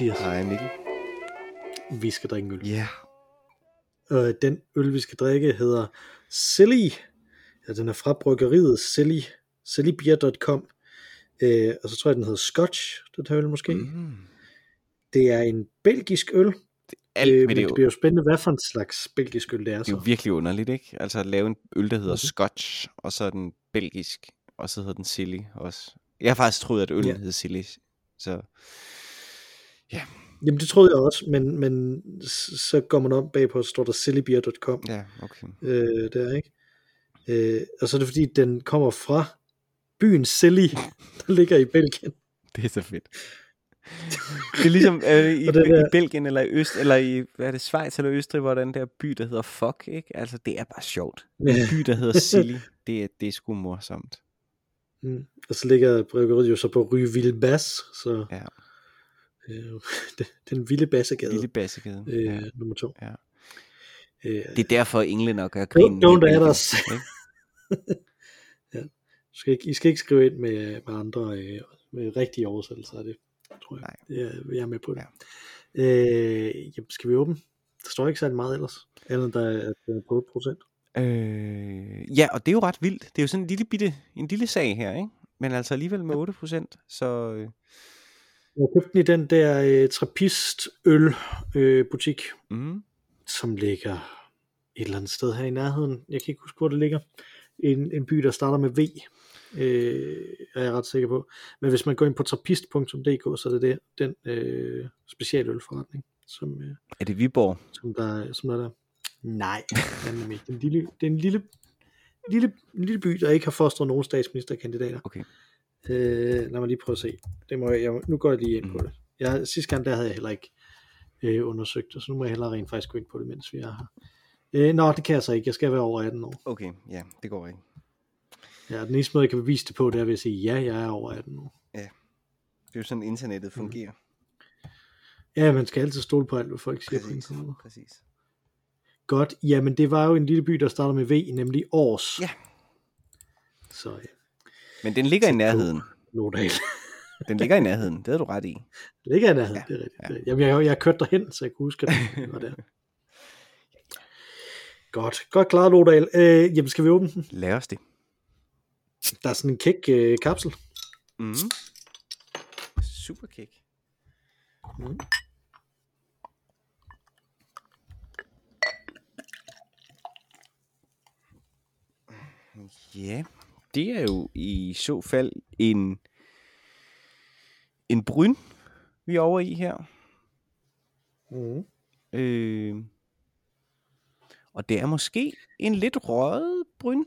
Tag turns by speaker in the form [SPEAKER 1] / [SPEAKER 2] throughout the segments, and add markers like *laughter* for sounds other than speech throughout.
[SPEAKER 1] Mathias,
[SPEAKER 2] Hej Mikkel.
[SPEAKER 1] vi skal drikke øl.
[SPEAKER 2] Ja.
[SPEAKER 1] Og den øl, vi skal drikke, hedder Silly. Ja, den er fra bryggeriet Silly, sillybeer.com. Øh, og så tror jeg, den hedder Scotch, den her øl måske. Mm. Det er en belgisk øl,
[SPEAKER 2] Alt,
[SPEAKER 1] øh,
[SPEAKER 2] men det
[SPEAKER 1] det bliver jo spændende, hvad for en slags belgisk øl det er
[SPEAKER 2] det er jo
[SPEAKER 1] så.
[SPEAKER 2] virkelig underligt, ikke? Altså at lave en øl, der hedder
[SPEAKER 1] Mhm.
[SPEAKER 2] Scotch, og så er den belgisk, og så hedder den Silly også. Jeg har faktisk troet, at
[SPEAKER 1] Ja.
[SPEAKER 2] ja. hed Silly. Så
[SPEAKER 1] Jamen det troede jeg også, men, men så går man om bagpå, så står der sillybeer.com.
[SPEAKER 2] ja, okay.
[SPEAKER 1] øh, der, ikke? Øh, og så er det fordi, den kommer fra byen Silly, *laughs* der ligger i Belgien.
[SPEAKER 2] Det er så fedt. Det er ligesom øh, *laughs* i,
[SPEAKER 1] det
[SPEAKER 2] i
[SPEAKER 1] der-
[SPEAKER 2] Belgien, eller i Øst, eller i, hvad er det, Schweiz eller Østrig, hvor den der by, der hedder Fuck, ikke? Altså, det er bare sjovt. En
[SPEAKER 1] Ja.
[SPEAKER 2] by, der hedder Silly, det er, det er sgu morsomt.
[SPEAKER 1] Mm. Og så ligger bryggeriet jo så på Rue så
[SPEAKER 2] Ja.
[SPEAKER 1] Øh, *laughs* den vilde bassegade,
[SPEAKER 2] Lille Bassegade.
[SPEAKER 1] øh,
[SPEAKER 2] ja.
[SPEAKER 1] nummer to.
[SPEAKER 2] Ja.
[SPEAKER 1] Øh,
[SPEAKER 2] Det er derfor, englænder gør grin.
[SPEAKER 1] don't add us.
[SPEAKER 2] ikke? *laughs*
[SPEAKER 1] I skal ikke, I skal ikke skrive ind med, med andre øh, med rigtige oversættelser af det, tror jeg.
[SPEAKER 2] Nej.
[SPEAKER 1] Det er, jeg er med på det. Ja. Øh, jamen, skal vi åbne? Der står ikke særlig meget ellers, andet der er, er på 8%.
[SPEAKER 2] Øh, ja, og det er jo ret vildt. Det er jo sådan en lille, bitte, en lille sag her, ikke? Men altså alligevel med 8%, så øh,
[SPEAKER 1] Jeg købte den i den der øh, Trappist øl øh, butik,
[SPEAKER 2] mm,
[SPEAKER 1] som ligger et eller andet sted her i nærheden. Jeg kan ikke huske, hvor det ligger. En, en by, der starter med V, øh, er jeg ret sikker på. Men hvis man går ind på trappist.dk, så er det der, den øh, specialølforretning, som, øh,
[SPEAKER 2] er det Viborg?
[SPEAKER 1] som, der, som der er der. Nej, det er en lille, det er en lille, lille, en lille by, der ikke har fostret nogen statsministerkandidater.
[SPEAKER 2] Okay.
[SPEAKER 1] Øh, lad mig lige prøve at se. Det må jeg, jeg, nu går jeg lige ind på
[SPEAKER 2] Mhm.
[SPEAKER 1] det. Jeg, sidste gang, der havde jeg heller ikke øh, undersøgt det, så nu må jeg hellere rent faktisk gå ind på det, mens vi er her. Øh, nå, det kan jeg så ikke. Jeg skal være over 18 år.
[SPEAKER 2] Okay, ja, det går ikke.
[SPEAKER 1] Ja, den eneste måde, jeg kan bevise det på, det er ved at sige, ja, jeg er over 18 år.
[SPEAKER 2] Det er jo sådan, internettet fungerer.
[SPEAKER 1] Ja, man skal altid stole på alt, hvad folk siger på
[SPEAKER 2] Præcis,
[SPEAKER 1] internettet.
[SPEAKER 2] præcis.
[SPEAKER 1] Godt, jamen det var jo en lille by, der starter med V, nemlig Års.
[SPEAKER 2] Ja.
[SPEAKER 1] Så ja,
[SPEAKER 2] Men den ligger i nærheden.
[SPEAKER 1] Nordal. *laughs*
[SPEAKER 2] Den ligger i nærheden, det havde du ret i.
[SPEAKER 1] Det ligger i nærheden,
[SPEAKER 2] Ja,
[SPEAKER 1] det er rigtigt.
[SPEAKER 2] ja.
[SPEAKER 1] Ja. Jamen, jeg, jeg kørte derhen, så jeg kunne huske, at det var der. *laughs* Godt, godt klaret, Nordal. Øh, jamen, skal vi åbne den?
[SPEAKER 2] Lad os det.
[SPEAKER 1] Der er sådan en kæk øh, kapsel.
[SPEAKER 2] Mm. Super kick.
[SPEAKER 1] Mm.
[SPEAKER 2] Ja, det er jo i så fald en en bryn, vi er over i her.
[SPEAKER 1] Mm.
[SPEAKER 2] Øh, og det er måske en lidt røget bryn.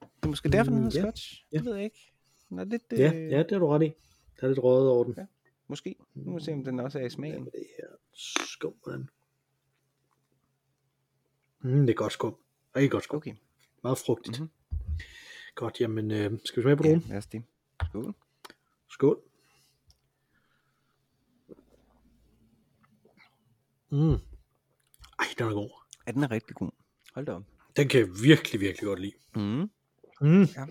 [SPEAKER 2] Det er måske derfor, den
[SPEAKER 1] Mm,
[SPEAKER 2] hedder
[SPEAKER 1] ja.
[SPEAKER 2] scotch.
[SPEAKER 1] Ja.
[SPEAKER 2] Det ved jeg ikke. Den er lidt,
[SPEAKER 1] Ja,
[SPEAKER 2] øh,
[SPEAKER 1] ja, det har du ret i. Der er lidt røget over den.
[SPEAKER 2] Ja. Måske. Nu må vi se, om den også er i
[SPEAKER 1] Ja,
[SPEAKER 2] smagen.
[SPEAKER 1] med det her skum den. Mm, det er godt skum. Rigtig godt skum.
[SPEAKER 2] Okay.
[SPEAKER 1] Meget frugtigt.
[SPEAKER 2] Mhm.
[SPEAKER 1] Godt, jamen, øh, skal vi smage på
[SPEAKER 2] Ja,
[SPEAKER 1] dronen?
[SPEAKER 2] lad os det. Skål.
[SPEAKER 1] Skål. Mm. Ej, den er god.
[SPEAKER 2] Ja, den er rigtig god. Hold da op.
[SPEAKER 1] Den kan jeg virkelig, virkelig godt lide.
[SPEAKER 2] Mm.
[SPEAKER 1] Mm.
[SPEAKER 2] Ja.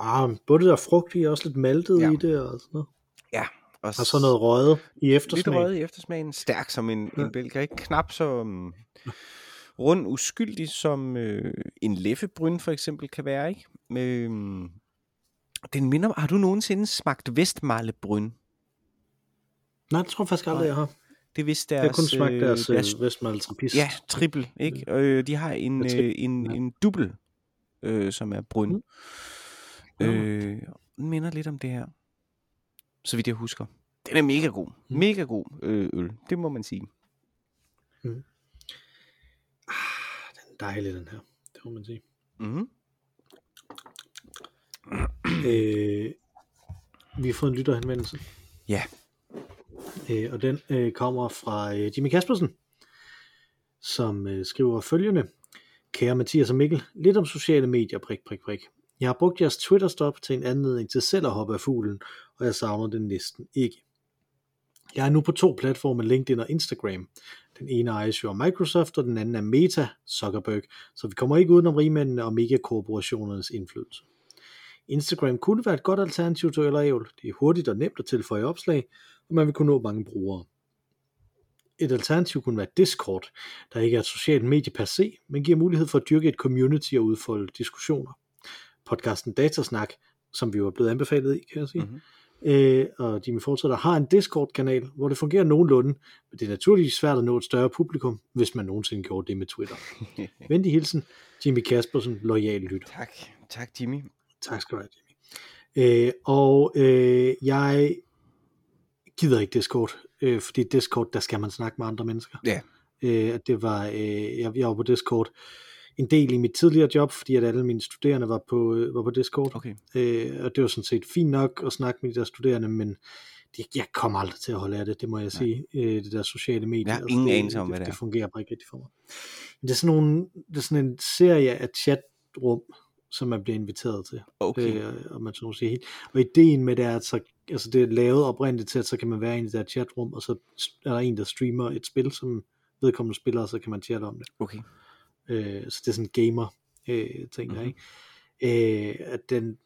[SPEAKER 1] Ah, både det der frugt i, også lidt maltet
[SPEAKER 2] Ja.
[SPEAKER 1] i det og sådan noget.
[SPEAKER 2] Ja. Og,
[SPEAKER 1] Og så noget røget i
[SPEAKER 2] Lidt
[SPEAKER 1] eftersmagen.
[SPEAKER 2] røget i eftersmagen. Stærk som en,
[SPEAKER 1] Ja.
[SPEAKER 2] en belgier. Ikke knap så um, rund uskyldig som øh, en læffebryn for eksempel kan være. ikke? Um, den minder, har du nogensinde smagt Vestmarlebryn?
[SPEAKER 1] Nej, det tror jeg faktisk aldrig, jeg har.
[SPEAKER 2] Det er vist
[SPEAKER 1] Jeg
[SPEAKER 2] deres,
[SPEAKER 1] har kun smagt
[SPEAKER 2] øh,
[SPEAKER 1] deres,
[SPEAKER 2] deres
[SPEAKER 1] deres Vestmal Trappist.
[SPEAKER 2] Ja, trippel, ikke? Øh, de har en,
[SPEAKER 1] Ja,
[SPEAKER 2] øh, en,
[SPEAKER 1] ja.
[SPEAKER 2] en dubbel, øh, som er brun.
[SPEAKER 1] Mm.
[SPEAKER 2] Mm. Øh, den minder lidt om det her. Så vidt jeg husker. Den er mega god.
[SPEAKER 1] Mm.
[SPEAKER 2] Mega god øh, øl. Det må man sige.
[SPEAKER 1] Er dejlig, den her. Det må man sige.
[SPEAKER 2] Mm.
[SPEAKER 1] øh, vi har fået en lytterhenvendelse.
[SPEAKER 2] Ja.
[SPEAKER 1] Øh, og den øh, kommer fra øh, Jimmy Kaspersen, som øh, skriver følgende. Kære Mathias og Mikkel, lidt om sociale medier, prik, prik, prik. Jeg har brugt jeres Twitter-stop til en anledning til selv at hoppe af fuglen, og jeg savner den næsten ikke. Jeg er nu på to platforme, LinkedIn og Instagram. Den ene ejes jo af Microsoft, og den anden er Meta, Zuckerberg, så vi kommer ikke udenom rigmændene og megakorporationernes indflydelse. Instagram kunne være et godt alternativ til øl og ævl. Det er hurtigt og nemt at tilføje opslag, og man vil kunne nå mange brugere. Et alternativ kunne være Discord, der ikke er et socialt medie per se, men giver mulighed for at dyrke et community og udfolde diskussioner. Podcasten Datasnak, som vi jo er blevet anbefalet i, kan jeg sige, mm-hmm øh, og Jimmy fortsætter, har en Discord-kanal, hvor det fungerer nogenlunde, men det er naturligvis svært at nå et større publikum, hvis man nogensinde gjorde det med Twitter. *laughs* Venlig hilsen, Jimmy Kaspersen, lojal lytter.
[SPEAKER 2] Tak, tak Jimmy.
[SPEAKER 1] Tak skal du have, Jimmy. Øh, og øh, jeg gider ikke Discord, øh, fordi Discord, der skal man snakke med andre mennesker.
[SPEAKER 2] Ja.
[SPEAKER 1] Øh, det var, øh, jeg, jeg var på Discord en del i mit tidligere job, fordi at alle mine studerende var på, øh, var på Discord.
[SPEAKER 2] Okay.
[SPEAKER 1] Øh, og det var sådan set fint nok at snakke med de der studerende, men det, jeg kommer aldrig til at holde af det, det må jeg Nej. sige, øh, det der sociale medier.
[SPEAKER 2] Jeg har altså, ingen anelse om,
[SPEAKER 1] det,
[SPEAKER 2] hvad det er.
[SPEAKER 1] Det fungerer bare ikke rigtig for mig. Men det er sådan, nogle, det er sådan en serie af chatrum, som man bliver inviteret til.
[SPEAKER 2] Okay.
[SPEAKER 1] Øh, og man så sige. Og ideen med det er, at så, altså det er lavet oprindeligt til, at så kan man være i det der chatrum, og så er der en, der streamer et spil, som vedkommende spiller, og så kan man chatte om det.
[SPEAKER 2] Okay.
[SPEAKER 1] Øh, så det er sådan gamer øh, ting der, ikke? Øh, at den,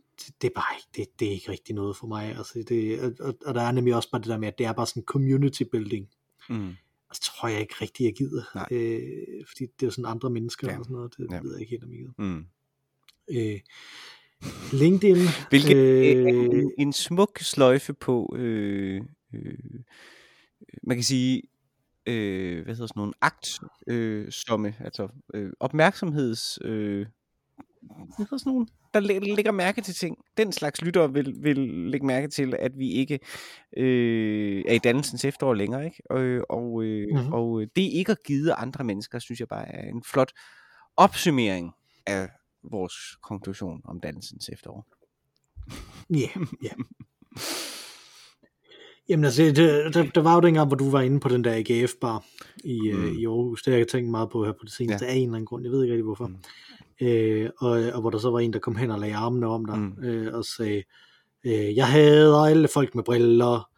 [SPEAKER 1] det, er bare ikke, det, det er ikke rigtig noget for mig. Altså det, og, og, der er nemlig også bare det der med, at det er bare sådan community building.
[SPEAKER 2] Mm.
[SPEAKER 1] Og så tror jeg ikke rigtig, jeg gider.
[SPEAKER 2] Nej.
[SPEAKER 1] Øh, fordi det er sådan andre mennesker
[SPEAKER 2] Ja.
[SPEAKER 1] og sådan noget, det
[SPEAKER 2] Ja.
[SPEAKER 1] ved jeg ikke helt om jeg gider.
[SPEAKER 2] Mm.
[SPEAKER 1] Øh, LinkedIn.
[SPEAKER 2] Hvilket øh,
[SPEAKER 1] øh,
[SPEAKER 2] en, en smuk sløjfe på, øh, øh, man kan sige, øh, hvad hedder sådan nogle akt, øh, somme, altså øh, opmærksomheds, øh, hvad hedder sådan nogle, der læ- lægger mærke til ting. Den slags lytter vil, vil lægge mærke til, at vi ikke øh, er i dannelsens efterår længere, ikke? Og, og, øh,
[SPEAKER 1] Mhm.
[SPEAKER 2] mm-hmm. og det ikke at give andre mennesker, synes jeg bare er en flot opsummering af vores konklusion om dannelsens efterår.
[SPEAKER 1] Ja, ja. *laughs* Jamen altså, det, der, der var jo dengang, hvor du var inde på den der AGF-bar i, mm.
[SPEAKER 2] Mm.
[SPEAKER 1] øh, i Aarhus. Det har jeg tænkt meget på her på det seneste, ja. af en eller anden grund. Jeg ved ikke rigtig hvorfor.
[SPEAKER 2] Mm.
[SPEAKER 1] Øh, og, og hvor der så var en, der kom hen og lagde armene om dig,
[SPEAKER 2] Mm.
[SPEAKER 1] øh, og sagde, øh, jeg hader alle folk med briller.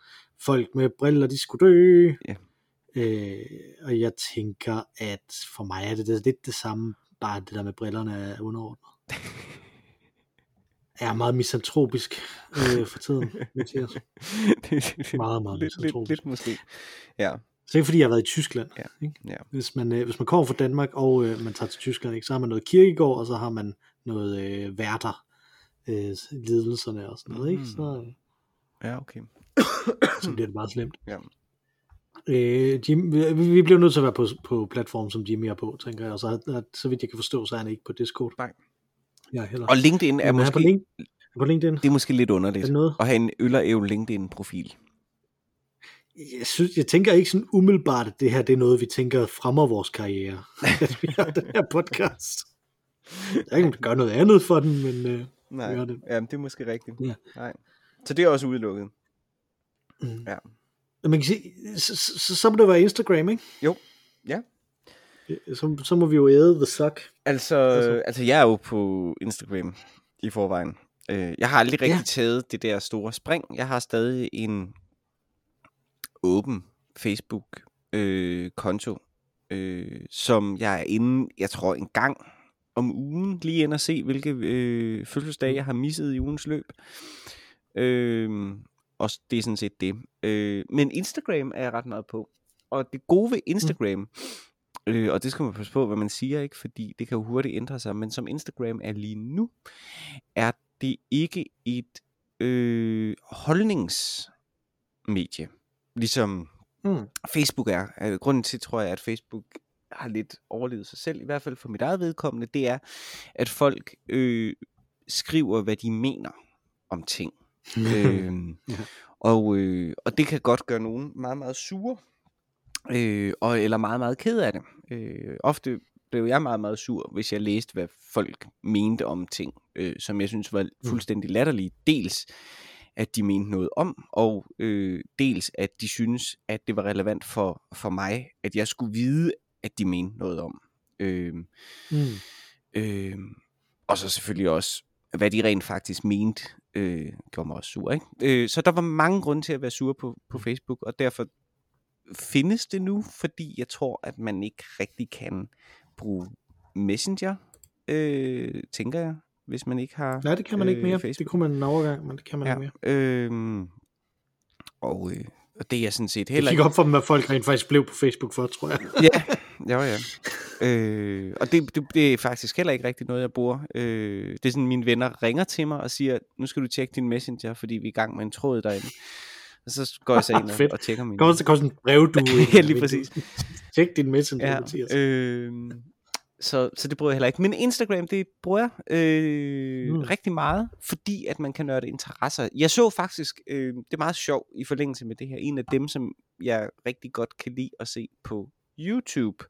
[SPEAKER 1] Folk med briller, de skulle dø.
[SPEAKER 2] Ja.
[SPEAKER 1] Øh, og jeg tænker, at for mig er det, det lidt det samme, bare det der med brillerne er underordnet. *laughs* Jeg er meget misantropisk øh, for tiden, *laughs* Mathias. Meget, meget
[SPEAKER 2] lidt, lidt,
[SPEAKER 1] misantropisk.
[SPEAKER 2] lidt måske. Ja,
[SPEAKER 1] Så ikke fordi jeg har været i Tyskland.
[SPEAKER 2] Ja,
[SPEAKER 1] Ikke?
[SPEAKER 2] ja.
[SPEAKER 1] Hvis, man, øh, hvis man kommer fra Danmark, og øh, man tager til Tyskland, ikke, så har man noget kirkegård, og så har man noget øh, værter, øh, lidelserne og sådan noget. Ikke? Så, øh,
[SPEAKER 2] ja, okay. *coughs*
[SPEAKER 1] så bliver det meget slemt.
[SPEAKER 2] Ja.
[SPEAKER 1] Øh, Jim, vi, vi bliver nødt til at være på, på platform, som Jimmy er på, tænker jeg. Og så, at, så vidt jeg kan forstå, så er han ikke på Discord.
[SPEAKER 2] Nej.
[SPEAKER 1] Heller.
[SPEAKER 2] Og LinkedIn er
[SPEAKER 1] Men han
[SPEAKER 2] måske,
[SPEAKER 1] på, link, på LinkedIn.
[SPEAKER 2] det er måske lidt
[SPEAKER 1] Er
[SPEAKER 2] underligt
[SPEAKER 1] det noget?
[SPEAKER 2] at have en øl og æv LinkedIn-profil.
[SPEAKER 1] Jeg, synes, jeg tænker ikke sådan umiddelbart, at det her det er noget, vi tænker fremmer vores karriere. *laughs* *laughs* at vi har den her podcast. Der er ikke nogen, der gør noget andet for den, men øh,
[SPEAKER 2] Nej,
[SPEAKER 1] det.
[SPEAKER 2] ja, det er måske rigtigt.
[SPEAKER 1] Ja.
[SPEAKER 2] Nej. Så det er også udelukket.
[SPEAKER 1] mm.
[SPEAKER 2] Ja.
[SPEAKER 1] man kan sige, så, så, så må det være Instagram, ikke?
[SPEAKER 2] Jo, ja.
[SPEAKER 1] Så, så må vi jo æde the suck.
[SPEAKER 2] Altså,
[SPEAKER 1] Altså.
[SPEAKER 2] altså, jeg er jo på Instagram i forvejen. Øh, jeg har aldrig rigtig
[SPEAKER 1] Ja.
[SPEAKER 2] taget det der store spring. Jeg har stadig en åben Facebook-konto, øh, som jeg er inde, jeg tror en gang om ugen, lige ind og se, hvilke øh, fødselsdage jeg har misset i ugens løb. Øh, og det er sådan set det. Øh, men Instagram er jeg ret meget på. Og det gode ved Instagram, mm. Øh, og det skal man passe på, hvad man siger, ikke, fordi det kan jo hurtigt ændre sig, men som Instagram er lige nu, er det ikke et øh, holdningsmedie, ligesom
[SPEAKER 1] Mm.
[SPEAKER 2] Facebook er. Øh, Grunden til, tror jeg, at Facebook har lidt overlevet sig selv, i hvert fald for mit eget vedkommende, det er, at folk øh, skriver, hvad de mener om ting. *laughs*
[SPEAKER 1] Ja.
[SPEAKER 2] og, øh, og det kan godt gøre nogen meget, meget sure, øh, og, eller meget, meget ked af det. Øh, ofte blev jeg meget, meget sur, hvis jeg læste, hvad folk mente om ting, øh, som jeg synes var fuldstændig latterlige. Dels, at de mente noget om, og øh, dels, at de synes, at det var relevant for, for mig, at jeg skulle vide, at de mente noget om. Øh,
[SPEAKER 1] Mm.
[SPEAKER 2] Øh, og så selvfølgelig også, hvad de rent faktisk mente, øh, gjorde mig også sur. Ikke? Øh, så der var mange grunde til at være sur på, på Facebook, og derfor findes det nu, fordi jeg tror, at man ikke rigtig kan bruge Messenger, øh, tænker jeg, hvis man ikke har
[SPEAKER 1] Nej, det kan man ikke
[SPEAKER 2] øh,
[SPEAKER 1] mere.
[SPEAKER 2] Facebook.
[SPEAKER 1] Det kunne man en overgang, men det kan man
[SPEAKER 2] Ja,
[SPEAKER 1] ikke mere.
[SPEAKER 2] øhm, og øh, og det er jeg sådan set
[SPEAKER 1] Det
[SPEAKER 2] heller ikke.
[SPEAKER 1] op for dem, at folk rent faktisk blev på Facebook for, tror jeg.
[SPEAKER 2] Ja, *laughs* ja, ja. Øh, og det, det, det er faktisk heller ikke rigtig noget, jeg bruger. Øh, det er sådan, mine venner ringer til mig og siger, nu skal du tjekke din messenger, fordi vi er i gang med en tråd derinde. Og så går jeg så ind *laughs* og, og tjekker min.
[SPEAKER 1] Kommer, der kommer sådan en brev, du... *laughs*
[SPEAKER 2] Ja, lige præcis.
[SPEAKER 1] Tjek din messenger,
[SPEAKER 2] Ja,
[SPEAKER 1] Mathias.
[SPEAKER 2] øh, så, så det bruger jeg heller ikke. Men Instagram, det bruger jeg øh,
[SPEAKER 1] Mm.
[SPEAKER 2] mm. rigtig meget, fordi at man kan nørde interesser. Jeg så faktisk, øh, det er meget sjovt i forlængelse med det her, en af dem, som jeg rigtig godt kan lide at se på YouTube,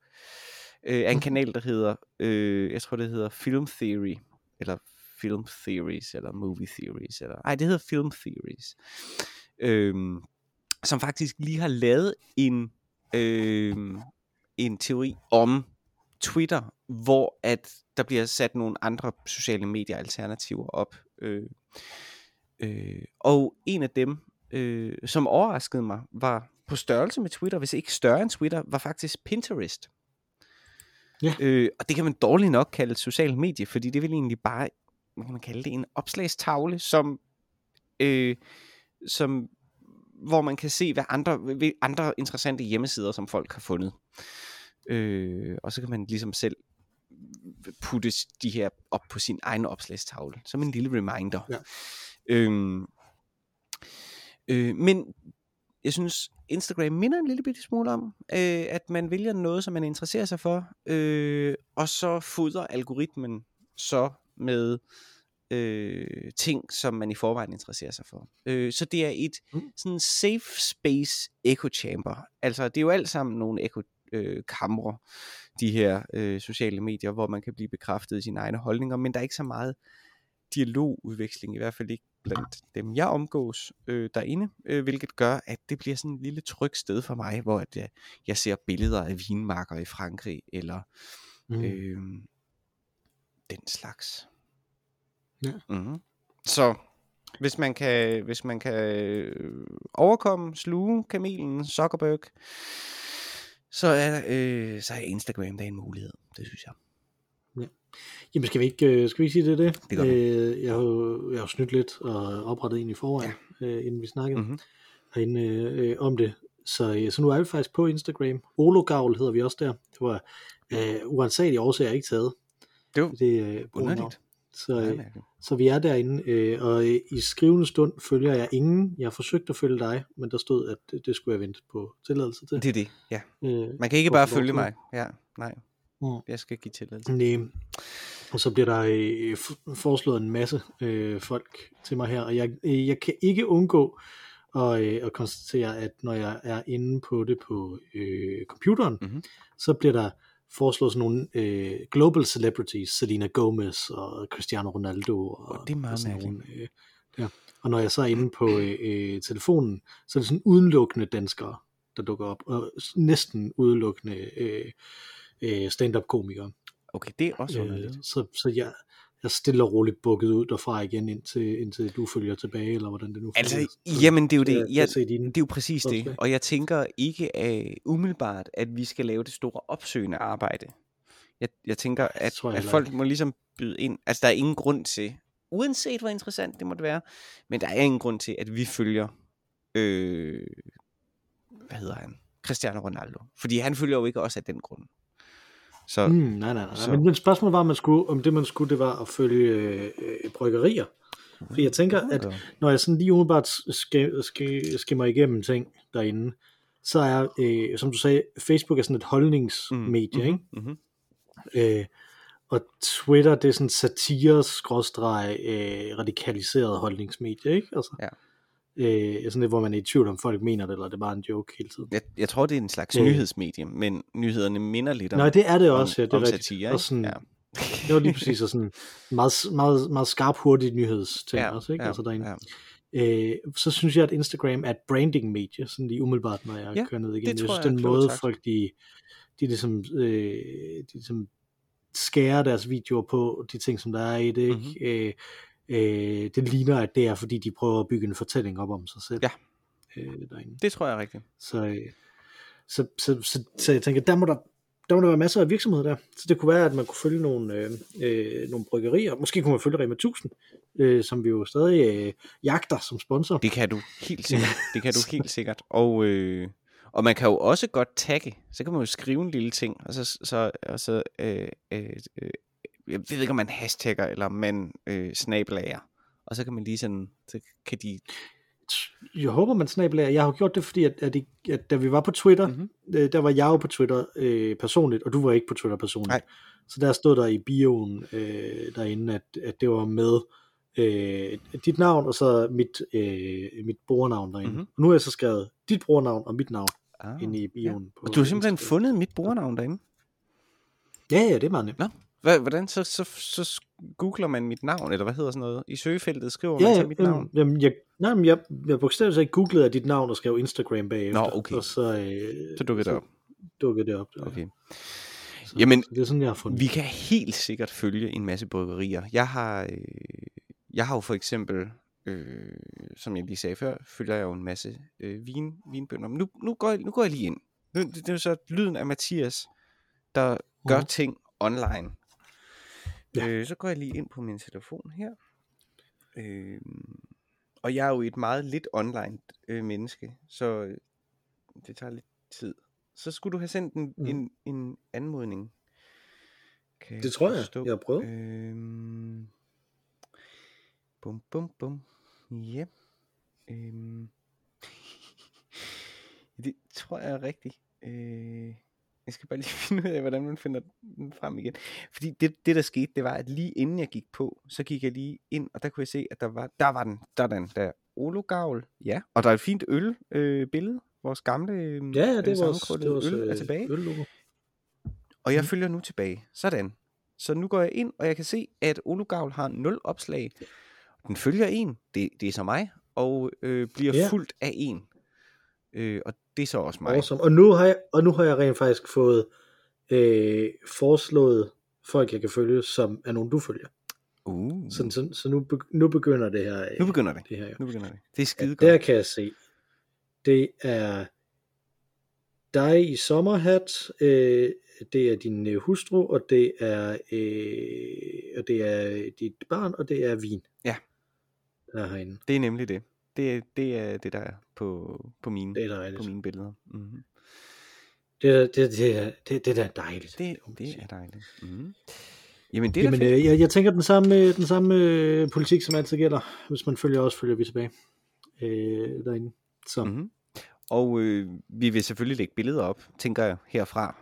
[SPEAKER 2] øh, er en
[SPEAKER 1] Mhm.
[SPEAKER 2] kanal, der hedder, øh, jeg tror det hedder Film Theory, eller Film Theories, eller Movie Theories, eller, ej, det hedder Film Theories, øh, som faktisk lige har lavet en, øh, en teori om Twitter, hvor at der bliver sat nogle andre sociale medier alternativer op. Øh, øh, og en af dem, øh, som overraskede mig, var på størrelse med Twitter, hvis ikke større end Twitter, var faktisk Pinterest.
[SPEAKER 1] Ja.
[SPEAKER 2] Øh, og det kan man dårligt nok kalde et socialt medie, fordi det er vel egentlig bare, hvad kan man kalde det, en opslagstavle, som, øh, som hvor man kan se, hvad andre, hvad andre interessante hjemmesider, som folk har fundet. Øh, og så kan man ligesom selv putte de her op på sin egen opslagstavle, som en lille reminder.
[SPEAKER 1] Ja.
[SPEAKER 2] Øhm, øh, men jeg synes, Instagram minder en lille bitte smule om, øh, at man vælger noget, som man interesserer sig for, øh, og så fodrer algoritmen så med øh, ting, som man i forvejen interesserer sig for. Øh, så det er et
[SPEAKER 1] Mm.
[SPEAKER 2] sådan safe space echo chamber. Altså, det er jo alt sammen nogle echo øh, kamre, de her øh, sociale medier, hvor man kan blive bekræftet i sine egne holdninger, men der er ikke så meget dialogudveksling, i hvert fald ikke blandt dem, jeg omgås øh, derinde, øh, hvilket gør, at det bliver sådan et lille trygt sted for mig, hvor at, jeg, jeg ser billeder af vinmarker i Frankrig, eller
[SPEAKER 1] Mm.
[SPEAKER 2] øh, den slags.
[SPEAKER 1] Ja.
[SPEAKER 2] Mm-hmm. Så hvis man kan, hvis man kan øh, overkomme, sluge kamelen, Zuckerberg, så er, øh, så er Instagram da en mulighed, det synes jeg.
[SPEAKER 1] Jamen skal vi ikke, øh, skal vi ikke sige det det?
[SPEAKER 2] Det
[SPEAKER 1] øh, jeg, har jo, jeg har snydt lidt og oprettet en i forvejen, ja. øh, inden vi snakkede
[SPEAKER 2] Mhm.
[SPEAKER 1] herinde øh, om det. Så, øh, så nu er vi faktisk på Instagram. Ologavl hedder vi også der. Det var øh, uansagelige årsager ikke taget.
[SPEAKER 2] Det var
[SPEAKER 1] Det er øh,
[SPEAKER 2] underligt.
[SPEAKER 1] Så, øh, så vi er derinde, øh, og øh, i skrivende stund følger jeg ingen. Jeg har forsøgt at følge dig, men der stod, at det, skulle jeg vente på tilladelse til.
[SPEAKER 2] Det er det, ja.
[SPEAKER 1] Øh,
[SPEAKER 2] Man kan ikke bare følge mig. Ja, nej.
[SPEAKER 1] Mm.
[SPEAKER 2] Jeg skal give tilladelse.
[SPEAKER 1] Nej. Og så bliver der øh, foreslået en masse øh, folk til mig her, og jeg, øh, jeg kan ikke undgå at, øh, at konstatere, at når jeg er inde på det på øh, computeren,
[SPEAKER 2] Mhm.
[SPEAKER 1] så bliver der foreslået sådan nogle øh, global celebrities, Selena Gomez og Cristiano Ronaldo. Og,
[SPEAKER 2] Åh, det er meget
[SPEAKER 1] og sådan nogle, øh, ja. Og når jeg så er inde på øh, øh, telefonen, så er det sådan udelukkende danskere, der dukker op, og næsten udelukkende øh, øh, stand-up komikere.
[SPEAKER 2] Okay, det er også
[SPEAKER 1] Øh,
[SPEAKER 2] underligt.
[SPEAKER 1] så, så jeg, jeg er stille og roligt bukket ud derfra igen, indtil, indtil du følger tilbage, eller hvordan det nu
[SPEAKER 2] Altså.
[SPEAKER 1] Så
[SPEAKER 2] jamen det er jo
[SPEAKER 1] jeg,
[SPEAKER 2] det.
[SPEAKER 1] jeg
[SPEAKER 2] Jeg, det er jo præcis det. Og jeg tænker ikke af umiddelbart, at vi skal lave det store opsøgende arbejde. Jeg, jeg tænker, at,
[SPEAKER 1] tror jeg
[SPEAKER 2] at folk må ligesom byde ind. Altså, der er ingen grund til, uanset hvor interessant det måtte være, men der er ingen grund til, at vi følger, øh, hvad hedder han? Cristiano Ronaldo. Fordi han følger jo ikke også af den grund. Så,
[SPEAKER 1] Mm, nej, nej, nej.
[SPEAKER 2] så-
[SPEAKER 1] Men, men spørgsmålet var, om, man skulle, om det man skulle, det var at følge øh, bryggerier. For jeg tænker, at når jeg sådan lige umiddelbart sk- sk- skimmer igennem ting derinde, så er, øh, som du sagde, Facebook er sådan et holdningsmedie, mm. ikke?
[SPEAKER 2] Mm-hmm.
[SPEAKER 1] Øh, og Twitter, det er sådan satire skråstreg øh, radikaliseret holdningsmedie, ikke? Altså,
[SPEAKER 2] Ja.
[SPEAKER 1] Øh, sådan lidt, hvor man er i tvivl om folk mener det, eller det er bare en joke hele tiden.
[SPEAKER 2] Jeg, jeg tror, det er en slags
[SPEAKER 1] Øh.
[SPEAKER 2] nyhedsmedie, men nyhederne minder lidt om,
[SPEAKER 1] Nej, det er det
[SPEAKER 2] om,
[SPEAKER 1] også, ja, det er
[SPEAKER 2] om satire.
[SPEAKER 1] Og sådan,
[SPEAKER 2] ja.
[SPEAKER 1] Det var lige præcis og sådan meget, meget, meget skarp, hurtig nyhedsting
[SPEAKER 2] Ja,
[SPEAKER 1] også, ikke?
[SPEAKER 2] ja,
[SPEAKER 1] altså derinde.
[SPEAKER 2] ja.
[SPEAKER 1] Øh, så synes jeg, at Instagram er et branding-medie, sådan lige umiddelbart, når jeg
[SPEAKER 2] Ja,
[SPEAKER 1] kører ned igen.
[SPEAKER 2] det
[SPEAKER 1] jeg synes,
[SPEAKER 2] jeg
[SPEAKER 1] den måde,
[SPEAKER 2] sagt.
[SPEAKER 1] folk de, de, ligesom, øh, de ligesom skærer deres videoer på, de ting, som der er i det, ikke?
[SPEAKER 2] Mhm.
[SPEAKER 1] Øh, øh, det ligner, at det er, fordi de prøver at bygge en fortælling op om sig selv.
[SPEAKER 2] Ja.
[SPEAKER 1] Øh, derinde.
[SPEAKER 2] Det tror jeg er rigtigt.
[SPEAKER 1] Så, øh, så, så, så, så jeg tænker, der må der der må der være masser af virksomheder der. Så det kunne være, at man kunne følge nogle, øh, øh, nogle bryggerier. Måske kunne man følge Rema 1000, øh, som vi jo stadig øh, jagter som sponsor.
[SPEAKER 2] Det kan du helt sikkert. *laughs* Det kan du helt sikkert. Og, øh, og man kan jo også godt tagge. Så kan man jo skrive en lille ting, og så, så, og så øh, øh, øh, jeg ved ikke, om man hashtagger, eller man øh, snabelager. Og så kan man lige sådan, så kan de...
[SPEAKER 1] Jeg håber, man snabelager. Jeg har gjort det, fordi at, at, det, at da vi var på Twitter,
[SPEAKER 2] Mhm.
[SPEAKER 1] mm-hmm. øh, der var jeg jo på Twitter øh, personligt, og du var ikke på Twitter personligt.
[SPEAKER 2] Nej.
[SPEAKER 1] Så der stod der i bioen øh, derinde, at, at det var med øh, dit navn, og så mit, øh, mit brugernavn derinde.
[SPEAKER 2] Mhm.
[SPEAKER 1] Mm-hmm. Nu har jeg så skrevet dit brugernavn og mit navn
[SPEAKER 2] Ah,
[SPEAKER 1] inde i bioen. På
[SPEAKER 2] Og du har simpelthen
[SPEAKER 1] Instagram.
[SPEAKER 2] fundet mit brugernavn derinde.
[SPEAKER 1] Ja, ja, det er meget nemt.
[SPEAKER 2] Nå, Hva- hvordan så, så, så googler man mit navn, eller hvad hedder sådan noget? I søgefeltet skriver
[SPEAKER 1] Ja,
[SPEAKER 2] man
[SPEAKER 1] ja,
[SPEAKER 2] så mit navn?
[SPEAKER 1] jamen, jeg, nej, men jeg, jeg bogstaveligt ikke googlede dit navn og skrev Instagram bagefter.
[SPEAKER 2] Nå, okay.
[SPEAKER 1] Og så, øh,
[SPEAKER 2] Så dukker det op.
[SPEAKER 1] dukkede det op. Der.
[SPEAKER 2] Okay.
[SPEAKER 1] Så,
[SPEAKER 2] Jamen,
[SPEAKER 1] så det er sådan, jeg har fundet.
[SPEAKER 2] Vi kan helt sikkert følge en masse bryggerier. Jeg har, øh, jeg har jo for eksempel, øh, som jeg lige sagde før, følger jeg jo en masse øh, vin, vinbønder. Men nu, nu, går jeg, nu går jeg lige ind. Nu, det, det er jo så lyden af Mathias, der gør
[SPEAKER 1] Mhm.
[SPEAKER 2] ting online.
[SPEAKER 1] Ja.
[SPEAKER 2] Øh, så går jeg lige ind på min telefon her. Øh, og jeg er jo et meget lidt online øh, menneske, så øh, det tager lidt tid. Så skulle du have sendt en,
[SPEAKER 1] Mhm.
[SPEAKER 2] en, en anmodning. Kan
[SPEAKER 1] Det tror jeg.
[SPEAKER 2] forstå.
[SPEAKER 1] Jeg har prøvet.
[SPEAKER 2] Øhm, bum, bum, bum. Ja. Øhm. *laughs* det tror jeg er rigtigt. Øh, jeg skal bare lige *laughs* finde ud af, hvordan man finder den frem igen. Fordi det, det der skete, det var, at lige inden jeg gik på, så gik jeg lige ind, og der kunne jeg se, at der var, der var den, der er den, der Ologavl, ja. Og der er et fint øl øh, billede, vores gamle øh,
[SPEAKER 1] Ja, ja, det var vores, det var
[SPEAKER 2] øl er
[SPEAKER 1] øh,
[SPEAKER 2] tilbage.
[SPEAKER 1] Øl-logo.
[SPEAKER 2] Og jeg
[SPEAKER 1] Mm.
[SPEAKER 2] følger nu tilbage. Sådan. Så nu går jeg ind, og jeg kan se, at Olugavl har 0 opslag. Den følger en, det, det er så mig, og øh, bliver
[SPEAKER 1] Ja.
[SPEAKER 2] fuldt af en. Øh, og det er så også mig.
[SPEAKER 1] Awesome. Og nu har jeg, og nu har jeg rent faktisk fået øh, foreslået folk, jeg kan følge, som er nogen, du følger.
[SPEAKER 2] Uh,
[SPEAKER 1] Så, så, så nu, nu begynder det her.
[SPEAKER 2] nu begynder det.
[SPEAKER 1] det her jo.
[SPEAKER 2] Nu begynder det. Det er skide
[SPEAKER 1] Ja,
[SPEAKER 2] godt.
[SPEAKER 1] der kan jeg se. Det er dig i sommerhat, øh, det er din øh, hustru, og det er, øh, og det er dit barn, og det er vin.
[SPEAKER 2] Ja.
[SPEAKER 1] Der er herinde.
[SPEAKER 2] Det er nemlig det. Det, er- det er det, der er på, på, mine,
[SPEAKER 1] Det er
[SPEAKER 2] på mine billeder. Mm-hmm.
[SPEAKER 1] Det, er- det, det, er- det, det er da dejligt.
[SPEAKER 2] Det, det er dejligt. Mm-hmm. Jamen, det er
[SPEAKER 1] Jamen, øh, jeg, jeg tænker den samme, øh, den samme øh, politik, som altid gælder. Hvis man følger os, følger vi tilbage øh, derinde. Så
[SPEAKER 2] Mm-hmm. Og øh, vi vil selvfølgelig lægge billeder op, tænker jeg, herfra.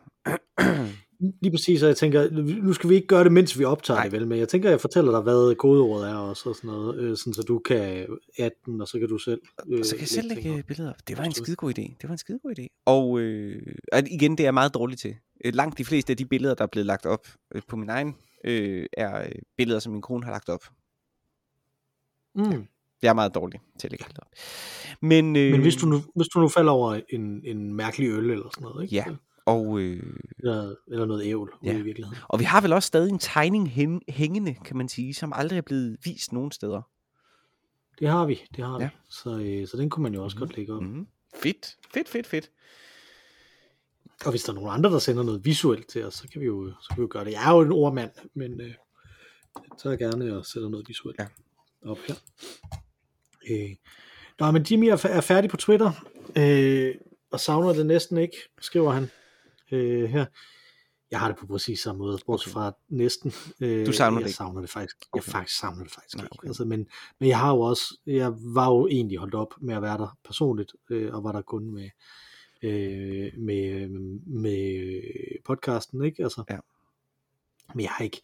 [SPEAKER 1] Lige præcis, og jeg tænker, nu skal vi ikke gøre det, mens vi optager
[SPEAKER 2] Nej.
[SPEAKER 1] Det vel, men jeg tænker, jeg fortæller dig, hvad kodeordet er også, og sådan noget, øh, sådan, så du kan adde den, og så kan du selv øh,
[SPEAKER 2] Og så kan jeg selv lægge
[SPEAKER 1] op.
[SPEAKER 2] billeder op. Det var en skidegod idé. Det var en skidegod idé. Og øh, igen, det er meget dårlig til. Øh, Langt de fleste af de billeder, der er blevet lagt op øh, på min egen, øh, er øh, billeder, som min kone har lagt op.
[SPEAKER 1] Mm.
[SPEAKER 2] Jeg er meget dårlig til at lægge billeder op. Men, øh,
[SPEAKER 1] Men hvis du, nu, hvis du nu falder over en, en mærkelig øl eller sådan noget, ikke?
[SPEAKER 2] Ja. Og, øh,
[SPEAKER 1] Eller, eller noget ævl
[SPEAKER 2] Ja.
[SPEAKER 1] i virkeligheden.
[SPEAKER 2] og vi har vel også stadig en tegning hæng, hængende, kan man sige, som aldrig er blevet vist nogen steder.
[SPEAKER 1] Det har vi, det har
[SPEAKER 2] Ja.
[SPEAKER 1] vi. Så, øh, så den kunne man jo også
[SPEAKER 2] Mhm.
[SPEAKER 1] godt lægge op.
[SPEAKER 2] Mm. Fedt, fedt, fedt, fedt.
[SPEAKER 1] Og hvis der er nogen andre, der sender noget visuelt til os, så kan vi jo, så kan vi jo gøre det. Jeg er jo en ordmand, men øh, jeg tager gerne og sætter noget visuelt
[SPEAKER 2] Ja.
[SPEAKER 1] op her. Øh. Nå, men Jimmy er, er færdig på Twitter, øh, og savner det næsten ikke, skriver han øh, her. Jeg har det på præcis samme måde, bortset fra næsten. Øh,
[SPEAKER 2] Du savner
[SPEAKER 1] jeg
[SPEAKER 2] det ikke?
[SPEAKER 1] savner det faktisk. Jeg
[SPEAKER 2] Okay.
[SPEAKER 1] faktisk savner det faktisk
[SPEAKER 2] Nej,
[SPEAKER 1] ikke.
[SPEAKER 2] okay.
[SPEAKER 1] Altså, men, men jeg har jo også, jeg var jo egentlig holdt op med at være der personligt, øh, og var der kun med, øh, med, med podcasten, ikke? Altså,
[SPEAKER 2] Ja.
[SPEAKER 1] Men jeg har ikke,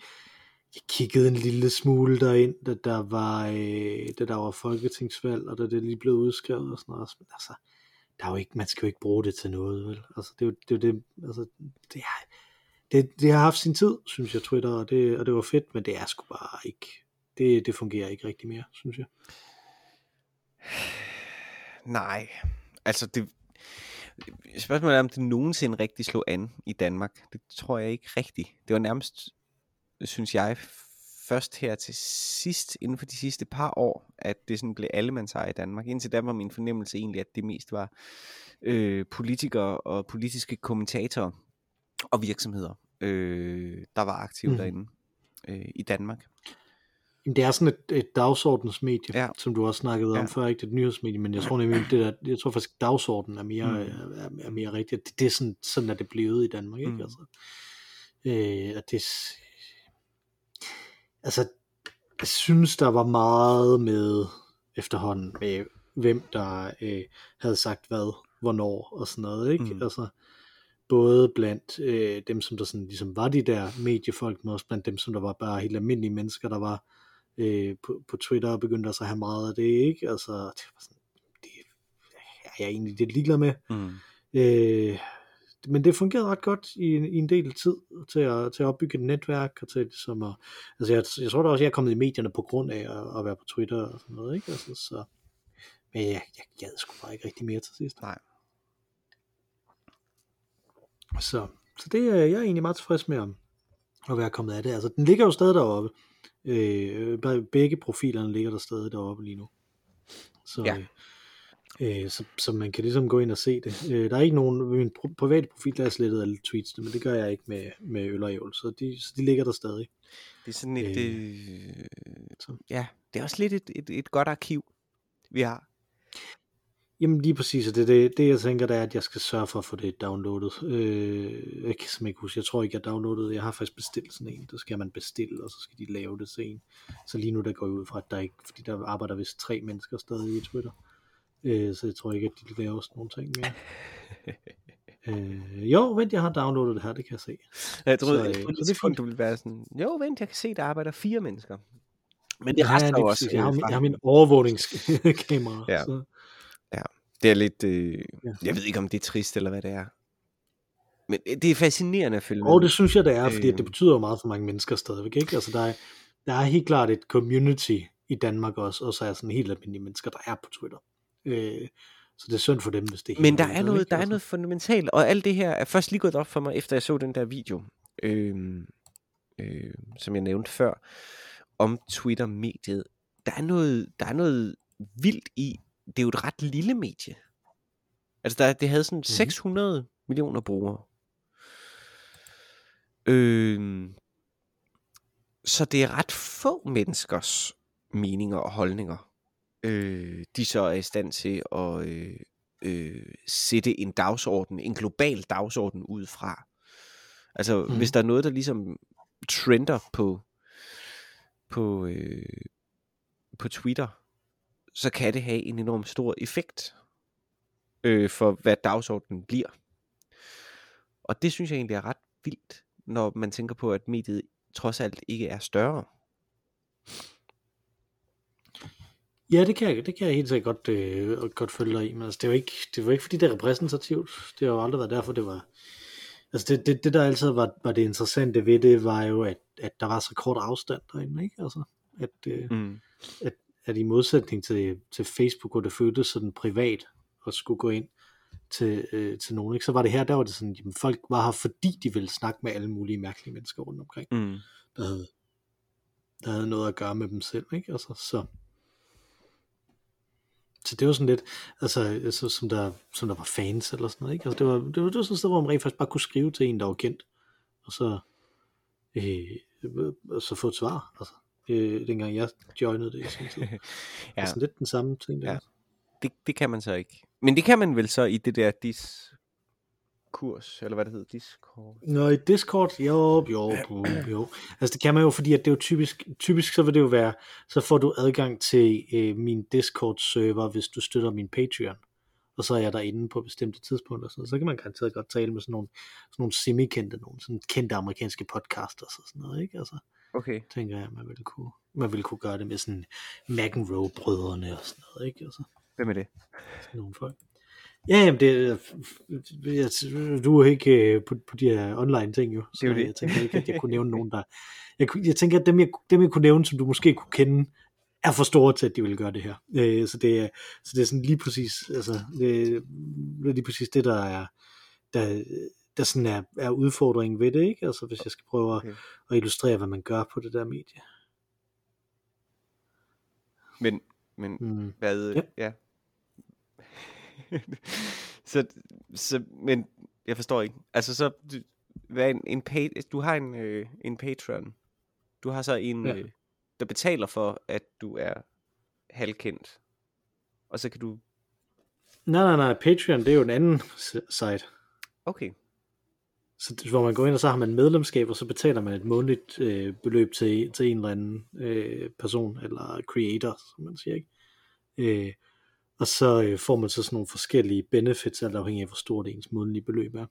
[SPEAKER 1] jeg kiggede en lille smule derind, da der var, øh, da der var folketingsvalg, og da det lige blev udskrevet og sådan noget. Men altså, der er jo ikke, man skal jo ikke bruge det til noget, vel? Altså, det er jo det, er det altså, det, er, det, det har haft sin tid, synes jeg, Twitter, og det, og det var fedt, men det er sgu bare ikke, det, det fungerer ikke rigtig mere, synes jeg.
[SPEAKER 2] Nej, altså det... Spørgsmålet er, om det nogensinde rigtig slog an i Danmark. Det tror jeg ikke rigtigt. Det var nærmest, synes jeg, først her til sidst, inden for de sidste par år, at det sådan blev allemandseje i Danmark. Indtil da var min fornemmelse egentlig, at det mest var øh, politikere og politiske kommentatorer, og virksomheder, øh, der var aktive mm. derinde øh, i Danmark.
[SPEAKER 1] Jamen, det er sådan et, et dagsordensmedie,
[SPEAKER 2] Ja.
[SPEAKER 1] som du også snakkede
[SPEAKER 2] Ja.
[SPEAKER 1] om før, ikke det et nyhedsmedie, men jeg tror nemlig, det der, jeg tror faktisk, dagsordenen er mere,
[SPEAKER 2] Mm.
[SPEAKER 1] er, er mere rigtigt. Det, det er sådan, sådan er det blevet i Danmark, ikke?
[SPEAKER 2] Mm.
[SPEAKER 1] Altså, øh, og det, altså, jeg synes, der var meget med efterhånden, med hvem der øh, havde sagt hvad, hvornår og sådan noget, ikke?
[SPEAKER 2] Mm.
[SPEAKER 1] Altså, både blandt øh, dem, som der sådan ligesom var de der mediefolk, men også blandt dem, som der var bare helt almindelige mennesker, der var øh, på, på Twitter og begyndte også at have meget af det, ikke? Altså, det var sådan, det er jeg egentlig lidt ligeglad med.
[SPEAKER 2] Mm.
[SPEAKER 1] Øh, men det fungerede ret godt i, en- i en del tid til at, til at opbygge et netværk og til ligesom at, altså jeg, jeg tror da også, jeg er kommet i medierne på grund af at, at være på Twitter og sådan noget, ikke? Altså, så, men jeg, jeg gad sgu bare ikke rigtig mere til sidst.
[SPEAKER 2] Nej.
[SPEAKER 1] Så, så det er jeg er egentlig meget tilfreds med om at være kommet af det. Altså, den ligger jo stadig deroppe. Øh, be- begge profilerne ligger der stadig deroppe lige nu. Så,
[SPEAKER 2] Ja.
[SPEAKER 1] Øh, så, så man kan ligesom gå ind og se det. Øh, der er ikke nogen, min pro- private profil, der er slettet alle tweets, men det gør jeg ikke med, med øl og ævl, så de, så de ligger der stadig.
[SPEAKER 2] Det er sådan et,
[SPEAKER 1] Øh,
[SPEAKER 2] øh,
[SPEAKER 1] så.
[SPEAKER 2] ja, det er også lidt et, et, et godt arkiv, vi har.
[SPEAKER 1] Jamen lige præcis, og det, det, det jeg tænker, det er, at jeg skal sørge for at få det downloadet. Øh, jeg kan simpelthen ikke huske, jeg tror ikke, jeg downloadede, jeg har faktisk bestilt sådan en, der skal man bestille, og så skal de lave det til en. Så lige nu der går jeg ud fra, at der ikke, fordi der arbejder vist tre mennesker stadig i Twitter, øh, så jeg tror ikke, at de laver sådan nogle ting mere. øh, jo, vent, jeg har downloadet det her, det kan jeg se.
[SPEAKER 2] Jeg troede,
[SPEAKER 1] Så, øh, så det er
[SPEAKER 2] det
[SPEAKER 1] fint.
[SPEAKER 2] du ville være sådan, jo vent, jeg kan se, der arbejder fire mennesker. Men det
[SPEAKER 1] Ja,
[SPEAKER 2] rester
[SPEAKER 1] lige
[SPEAKER 2] jo også
[SPEAKER 1] jeg, har,
[SPEAKER 2] øh,
[SPEAKER 1] min- jeg har min overvågningskamera.
[SPEAKER 2] Ja.
[SPEAKER 1] Så.
[SPEAKER 2] Det er lidt, øh,
[SPEAKER 1] Ja.
[SPEAKER 2] jeg ved ikke om det er trist eller hvad det er. Men øh, det er fascinerende at følge
[SPEAKER 1] Og
[SPEAKER 2] med.
[SPEAKER 1] det synes jeg, det er, fordi
[SPEAKER 2] Øh.
[SPEAKER 1] det betyder jo meget for mange mennesker stadigvæk. Ikke? Altså, der, er, der er helt klart et community i Danmark også, og så er sådan helt almindelige mennesker, der er på Twitter. Øh, så det er synd for dem, hvis det
[SPEAKER 2] Men der er noget,
[SPEAKER 1] ikke?
[SPEAKER 2] der er
[SPEAKER 1] Altså,
[SPEAKER 2] noget fundamentalt, og alt det her er først lige gået op for mig, efter jeg så den der video, øh, øh, som jeg nævnte før, om Twitter-mediet. Der er noget, der er noget vildt i, det er jo et ret lille medie. Altså, der, det havde sådan
[SPEAKER 1] Mhm.
[SPEAKER 2] 600 millioner brugere. Øh, så det er ret få menneskers meninger og holdninger, øh, de så er i stand til at øh, øh, sætte en dagsorden, en global dagsorden ud fra. Altså, mm. Hvis der er noget, der ligesom trender på på, øh, på Twitter, så kan det have en enorm stor effekt øh, for, hvad dagsordenen bliver. Og det synes jeg egentlig er ret vildt, når man tænker på, at mediet trods alt ikke er større.
[SPEAKER 1] Ja, det kan, jeg, det kan jeg helt sikkert godt, øh, godt følge dig i, men altså, det, er jo ikke, det var ikke, fordi det er repræsentativt. Det har jo aldrig været derfor, det var... Altså det, det, det der altid var, var det interessante ved det, var jo, at, at der var så kort afstand derinde, ikke? Altså, at, øh,
[SPEAKER 2] Mm.
[SPEAKER 1] at i modsætning til, til Facebook, hvor det føltes sådan privat at skulle gå ind til, øh, til nogen, ikke? så var det her, der var det sådan, jamen, folk var her, fordi de ville snakke med alle mulige mærkelige mennesker rundt omkring,
[SPEAKER 2] Mm.
[SPEAKER 1] der havde, der havde noget at gøre med dem selv, ikke? Altså, så, så det var sådan lidt, altså, altså som, der, som der var fans eller sådan noget, ikke? Altså, det, var, det, var, det var sådan et sted, hvor man rent faktisk bare kunne skrive til en, der var kendt, og så, øh, og så få et svar, altså, øh, dengang jeg joinede det i sin tid. *laughs* ja. Altså lidt den samme ting der.
[SPEAKER 2] Ja. det, det kan man så ikke. Men det kan man vel så i det der dis-kurs, eller hvad det hedder, Discord.
[SPEAKER 1] Nå, i Discord, jo, jo, jo, jo. Altså det kan man jo, fordi at det er jo typisk, typisk så vil det jo være, så får du adgang til øh, min Discord-server, hvis du støtter min Patreon. Og så er jeg derinde på bestemte tidspunkter, så, så kan man garanteret godt tale med sådan nogle, sådan nogle semi-kendte, nogle sådan kendte amerikanske podcasters og sådan noget, ikke? Altså,
[SPEAKER 2] Okay.
[SPEAKER 1] tænker jeg, man ville kunne, man ville kunne gøre det med sådan McEnroe-brødrene og sådan noget, ikke? Altså,
[SPEAKER 2] Hvem er det?
[SPEAKER 1] sådan nogle folk. Ja, jamen det, jeg, du er ikke øh, på, på de her online ting jo, så
[SPEAKER 2] Det det.
[SPEAKER 1] jeg tænker ikke, at jeg kunne nævne nogen, der... Jeg, jeg tænker, at dem jeg, dem jeg kunne nævne, som du måske kunne kende, er for store til, at de vil gøre det her. Øh, så, det er, så det er sådan lige præcis, altså, det, det er lige præcis det, der er, der, der sådan er, er udfordringen ved det, ikke? Altså hvis jeg skal prøve
[SPEAKER 2] Okay.
[SPEAKER 1] at, at illustrere, hvad man gør på det der medie.
[SPEAKER 2] Men, men
[SPEAKER 1] Mm.
[SPEAKER 2] hvad,
[SPEAKER 1] Ja.
[SPEAKER 2] ja. *laughs* så, så, men jeg forstår ikke. Altså så, du- hvad en, en pay, du har en, øh, en Patreon. Du har så en,
[SPEAKER 1] Ja.
[SPEAKER 2] øh, der betaler for, at du er halvkendt. Og så kan du...
[SPEAKER 1] Nej, nej, nej, Patreon, det er jo en anden site.
[SPEAKER 2] Okay.
[SPEAKER 1] Så hvor man går ind, og så har man medlemskab, og så betaler man et månedligt øh, beløb til, til en eller anden øh, person, eller creator, som man siger, ikke? Øh, og så øh, får man så sådan nogle forskellige benefits, alt afhængig af, hvor stort ens månedlige beløb er.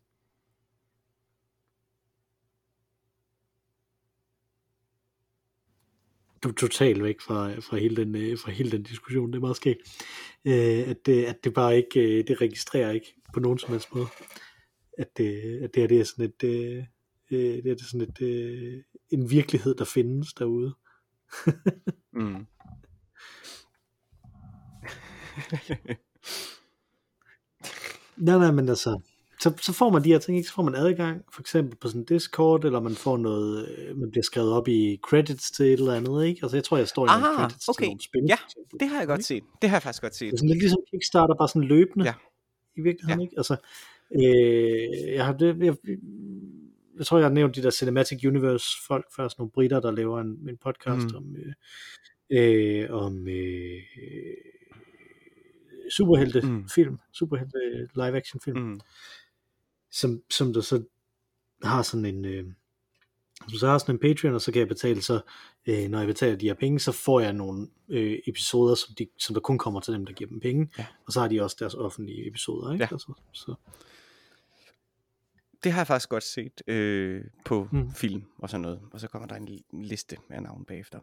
[SPEAKER 1] Du er totalt væk fra, øh, fra, hele den, øh, fra hele den diskussion, det er meget skægt. Øh, at, det, at det bare ikke, det registrerer ikke på nogen som helst måde at det, at det her det er sådan et, øh, det er sådan et, øh, en virkelighed, der findes derude. *laughs*
[SPEAKER 2] Mm.
[SPEAKER 1] Nej, nej, men altså, så, så får man de her ting, ikke? Så får man adgang, for eksempel på sådan en Discord, eller man får noget, øh, man bliver skrevet op i credits til et eller andet, ikke? Altså, jeg tror, jeg står i
[SPEAKER 2] Ah,
[SPEAKER 1] credits
[SPEAKER 2] okay.
[SPEAKER 1] til nogle spil.
[SPEAKER 2] Ja. Det har jeg godt set. Det har jeg faktisk godt
[SPEAKER 1] Det
[SPEAKER 2] set.
[SPEAKER 1] er sådan lidt ligesom Kickstarter, bare sådan løbende.
[SPEAKER 2] Ja.
[SPEAKER 1] I virkeligheden,
[SPEAKER 2] Ja.
[SPEAKER 1] ikke? Altså, øh, jeg har det, jeg, jeg tror, jeg har nævnt de der Cinematic Universe folk før, sådan nogle britter, der laver en, en podcast
[SPEAKER 2] Mm.
[SPEAKER 1] om, øh, øh, om øh, superhelte
[SPEAKER 2] Mm.
[SPEAKER 1] film, superhelte live action film,
[SPEAKER 2] Mm.
[SPEAKER 1] som, som der så har sådan en, øh, som så har sådan en Patreon, og så kan jeg betale så, øh, når jeg betaler de her penge, så får jeg nogle øh, episoder, som, de, som der kun kommer til dem, der giver dem penge,
[SPEAKER 2] Ja.
[SPEAKER 1] og så har de også deres offentlige episoder, ikke?
[SPEAKER 2] Ja.
[SPEAKER 1] Altså, så,
[SPEAKER 2] Det har jeg faktisk godt set øh, på
[SPEAKER 1] Mm.
[SPEAKER 2] film og sådan noget. Og så kommer der en li- liste af navn bagefter.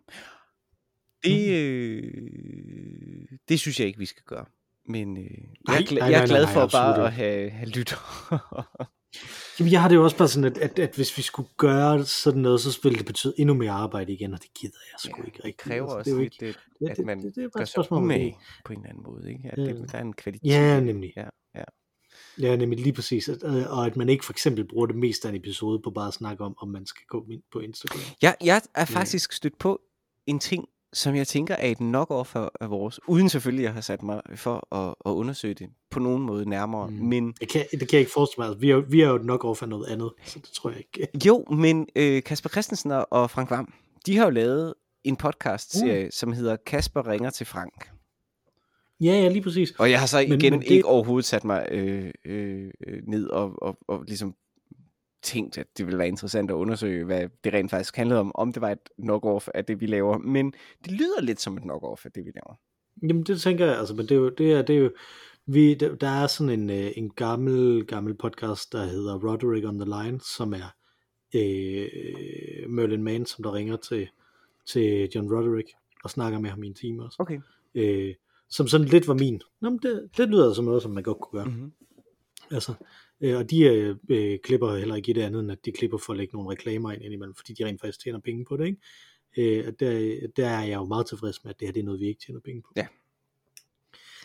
[SPEAKER 2] Det,
[SPEAKER 1] Mm.
[SPEAKER 2] øh, det synes jeg ikke, vi skal gøre. Men øh, jeg,
[SPEAKER 1] Nej,
[SPEAKER 2] er
[SPEAKER 1] nej,
[SPEAKER 2] jeg er
[SPEAKER 1] nej,
[SPEAKER 2] glad
[SPEAKER 1] nej,
[SPEAKER 2] for
[SPEAKER 1] absolut
[SPEAKER 2] bare
[SPEAKER 1] ikke.
[SPEAKER 2] at have, have lytter. *laughs*
[SPEAKER 1] Jamen, jeg har det jo også bare sådan, at, at, at hvis vi skulle gøre sådan noget, så ville det betyde endnu mere arbejde igen, og det gider jeg sgu
[SPEAKER 2] Ja,
[SPEAKER 1] ikke
[SPEAKER 2] det
[SPEAKER 1] rigtig.
[SPEAKER 2] kræver
[SPEAKER 1] altså,
[SPEAKER 2] også
[SPEAKER 1] det er jo
[SPEAKER 2] lidt,
[SPEAKER 1] ikke,
[SPEAKER 2] det,
[SPEAKER 1] det,
[SPEAKER 2] at
[SPEAKER 1] det,
[SPEAKER 2] man
[SPEAKER 1] det, det er bare
[SPEAKER 2] gør
[SPEAKER 1] et
[SPEAKER 2] sig
[SPEAKER 1] spørgsmål om
[SPEAKER 2] umage
[SPEAKER 1] det.
[SPEAKER 2] på en eller anden måde. Ikke? At
[SPEAKER 1] Ja.
[SPEAKER 2] det, der er en kvalitet.
[SPEAKER 1] Ja,
[SPEAKER 2] det.
[SPEAKER 1] nemlig.
[SPEAKER 2] Ja, ja.
[SPEAKER 1] Ja, nemlig lige præcis. At, øh, og at man ikke for eksempel bruger det meste af en episode på bare at snakke om, om man skal gå ind på Instagram.
[SPEAKER 2] Jeg, jeg er faktisk stødt på en ting, som jeg tænker er et knock-off af af vores, uden selvfølgelig at have sat mig for at, at undersøge det på nogen måde nærmere.
[SPEAKER 1] Mm.
[SPEAKER 2] Men
[SPEAKER 1] Det kan, det kan jeg ikke forestille mig. Altså, vi, er, vi er jo nok over for noget andet, så det tror jeg ikke. *laughs*
[SPEAKER 2] jo, men øh, Kasper Christensen og- Frank Vam, de har jo lavet en podcast-serie, mm. som hedder Kasper ringer til Frank.
[SPEAKER 1] Ja, ja, lige præcis.
[SPEAKER 2] Og jeg har så
[SPEAKER 1] Men-
[SPEAKER 2] igen
[SPEAKER 1] men
[SPEAKER 2] det...
[SPEAKER 1] det-
[SPEAKER 2] ikke overhovedet sat mig øh, øh, øh, ned og, og, og ligesom tænkt, at det ville være interessant at undersøge, hvad det rent faktisk handlede om, om det var et knock-off af det, vi laver. Men det lyder lidt som et knock-off af det, vi laver.
[SPEAKER 1] Jamen det tænker jeg, altså, men det er jo, det er, det er jo vi, der, er sådan en, øh, en gammel, gammel podcast, der hedder Roderick on the Line, som er øh, Merlin Mann, som der ringer til, til John Roderick og snakker med ham i en time også.
[SPEAKER 2] Okay.
[SPEAKER 1] Øh, som sådan lidt var min. Nå, men det, det lyder som noget, som man godt kunne gøre.
[SPEAKER 2] Mm-hmm.
[SPEAKER 1] Altså, øh, og de øh, øh, klipper heller ikke i det andet, end at de klipper for at lægge nogle reklamer ind indimellem, fordi de rent faktisk tjener penge på det, ikke? Øh, og der, der er jeg jo meget tilfreds med, at det her det er noget, vi ikke tjener penge på.
[SPEAKER 2] Ja.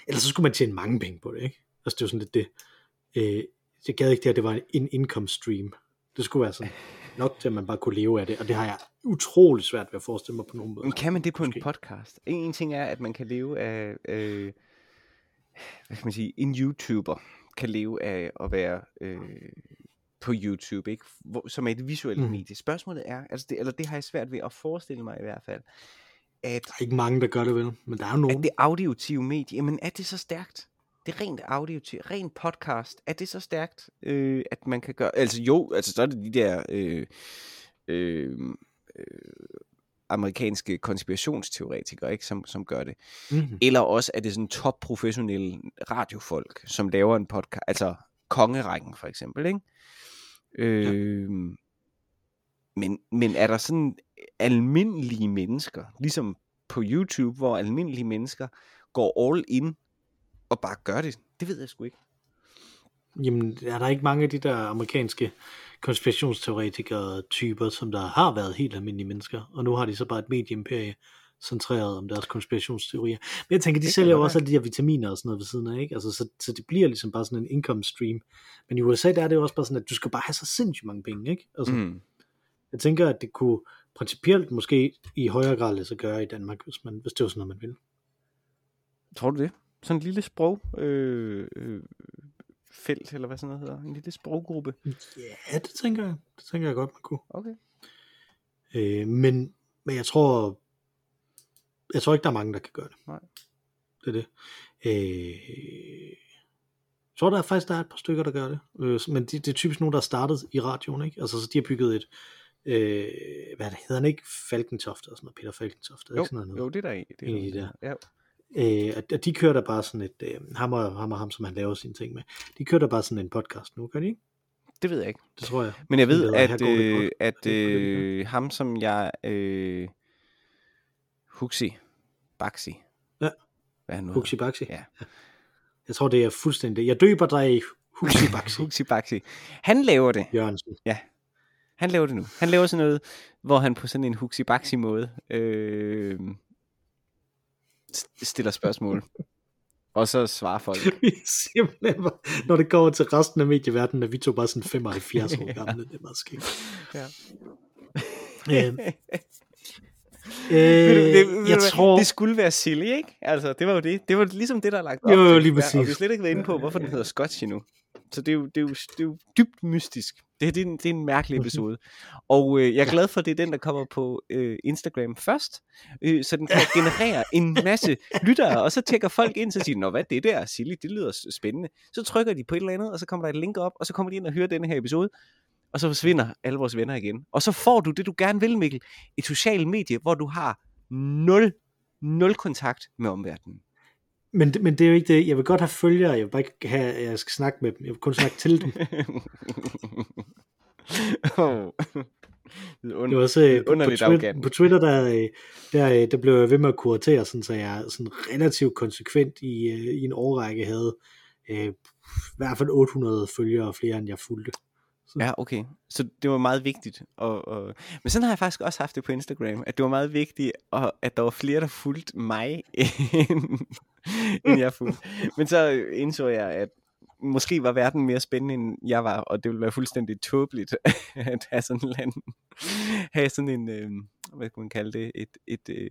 [SPEAKER 1] Ellers så skulle man tjene mange penge på det, ikke? Altså det er jo sådan lidt det. Øh, jeg gad ikke det, at det var en income stream. Det skulle være sådan nok til, at man bare kunne leve af det, og det har jeg utrolig svært ved at forestille mig på nogen måde.
[SPEAKER 2] Men kan man det på en
[SPEAKER 1] Måske.
[SPEAKER 2] podcast? En, en ting er, at man kan leve af, øh, hvad kan man sige, en YouTuber kan leve af at være øh, på YouTube, ikke? Hvor, som er et visuelt mm. medie. Spørgsmålet er, altså det, eller det har jeg svært ved at forestille mig i hvert fald, at,
[SPEAKER 1] Der er ikke mange, der gør det vel, men der er jo nogen.
[SPEAKER 2] at det auditive medie, jamen er det så stærkt? Det er rent auditiv, rent podcast, er det så stærkt, øh, at man kan gøre, altså jo, altså så er det de der, øh, øh, øh, amerikanske konspirationsteoretikere, ikke, som, som gør det.
[SPEAKER 1] Mm-hmm.
[SPEAKER 2] Eller også er det sådan top professionelle radiofolk, som laver en podcast, altså kongerækken for eksempel, ikke? Øh, men, men er der sådan almindelige mennesker, ligesom på YouTube, hvor almindelige mennesker går all in og bare gør det? Det ved jeg sgu ikke.
[SPEAKER 1] Jamen, er der ikke mange af de der amerikanske konspirationsteoretikere typer, som der har været helt almindelige mennesker, og nu har de så bare et medieimperie centreret om deres konspirationsteorier. Men jeg tænker, de
[SPEAKER 2] Det
[SPEAKER 1] sælger jo også alle de her vitaminer og sådan noget ved siden af, ikke? Altså, så, så det bliver ligesom bare sådan en income stream. Men i USA, der er det jo også bare sådan, at du skal bare have så sindssygt mange penge, ikke? Altså, mm.
[SPEAKER 2] Mm.
[SPEAKER 1] jeg tænker, at det kunne principielt måske i højere grad lade sig gøre i Danmark, hvis, man, hvis det var sådan noget, man ville.
[SPEAKER 2] Tror du det? Sådan en lille sprog øh, øh, felt, eller hvad sådan noget hedder. En lille sproggruppe.
[SPEAKER 1] Ja, det tænker jeg. Det tænker jeg godt, man kunne.
[SPEAKER 2] Okay.
[SPEAKER 1] Øh, men, men jeg tror, jeg tror ikke, der er mange, der kan gøre det.
[SPEAKER 2] Nej.
[SPEAKER 1] Det er det. Øh, jeg tror, der er faktisk der er et par stykker, der gør det. Øh, men det, det er typisk nogen, der er startet i radioen, ikke? Altså, så de har bygget et, øh, hvad det, hedder han ikke? Falkentoft og sådan noget, Peter Falkentoft.
[SPEAKER 2] Jo,
[SPEAKER 1] ikke sådan noget?
[SPEAKER 2] jo, det er der en. Det er
[SPEAKER 1] En
[SPEAKER 2] der. Ja.
[SPEAKER 1] Øh, og- de kører der bare sådan et, øh, ham, og, ham og ham, som han laver sine ting med, de kører der bare sådan en podcast nu, gør de ikke?
[SPEAKER 2] Det ved jeg ikke.
[SPEAKER 1] Det tror jeg.
[SPEAKER 2] Men jeg ved,
[SPEAKER 1] her
[SPEAKER 2] at, øh, at øh, ham, som jeg... Øh, Huxi. Baxi.
[SPEAKER 1] Ja.
[SPEAKER 2] Hvad er han nu?
[SPEAKER 1] Huxi Baxi.
[SPEAKER 2] Ja.
[SPEAKER 1] Jeg tror, det er fuldstændig. Jeg døber dig i Huxi *laughs* Baxi.
[SPEAKER 2] Huxi Baxi. Han laver det.
[SPEAKER 1] Jørgensen.
[SPEAKER 2] Han laver det nu. Han laver sådan noget, hvor han på sådan en Huxi Baxi måde øh, stiller spørgsmål. og så svarer folk. *laughs*
[SPEAKER 1] Vi simpelthen bare, når det går til resten af medieverdenen, er vi to bare sådan 75 år gamle. Det er meget skægt. *laughs*
[SPEAKER 2] Ja. *laughs*
[SPEAKER 1] Øh,
[SPEAKER 2] du-
[SPEAKER 1] øh,
[SPEAKER 2] det, du
[SPEAKER 1] jeg
[SPEAKER 2] hvad?
[SPEAKER 1] tror...
[SPEAKER 2] det skulle være silly, ikke? Altså, det var jo det. Det var ligesom det, der er lagt op
[SPEAKER 1] Jo, jo, lige
[SPEAKER 2] Ja, og
[SPEAKER 1] præcis.
[SPEAKER 2] vi har slet ikke været inde på, hvorfor den hedder Scotch endnu. Så det er jo, det er jo, det er jo dybt mystisk. Det, det, er en, det er en mærkelig episode. Og øh, jeg er glad for, at det er den, der kommer på øh, Instagram først. Øh, så den kan *laughs* generere en masse lyttere, og så tjekker folk ind, så siger de, Nå, hvad er det der, Silly? Det lyder spændende. Så trykker de på et eller andet, og så kommer der et link op, og så kommer de ind og hører denne her episode. Og så forsvinder alle vores venner igen. Og så får du det, du gerne vil, Mikkel. Et socialt medie, hvor du har nul, nul kontakt med omverdenen.
[SPEAKER 1] Men, men det er jo ikke det. Jeg vil godt have følgere. Jeg vil bare ikke have, at jeg skal snakke med dem. Jeg vil kun snakke til dem. *laughs*
[SPEAKER 2] oh. Det und-
[SPEAKER 1] Det var også øh, på, på,
[SPEAKER 2] underligt
[SPEAKER 1] Twitter, på Twitter, der, øh, der, øh, der blev jeg ved med at kuratere, sådan, så jeg sådan relativt konsekvent i, i en årrække havde øh, i hvert fald 800 følgere flere, end jeg fulgte.
[SPEAKER 2] Ja, okay. Så det var meget vigtigt. Og, og... Men sådan har jeg faktisk også haft det på Instagram, at det var meget vigtigt, og at der var flere, der fulgte mig, *laughs* end, *laughs* end jeg fulgte. Men så indså jeg, at måske var verden mere spændende, end jeg var, og det ville være fuldstændig tåbeligt *laughs* at have sådan en, anden- have sådan en øh, hvad kan man kalde det, et, et, øh,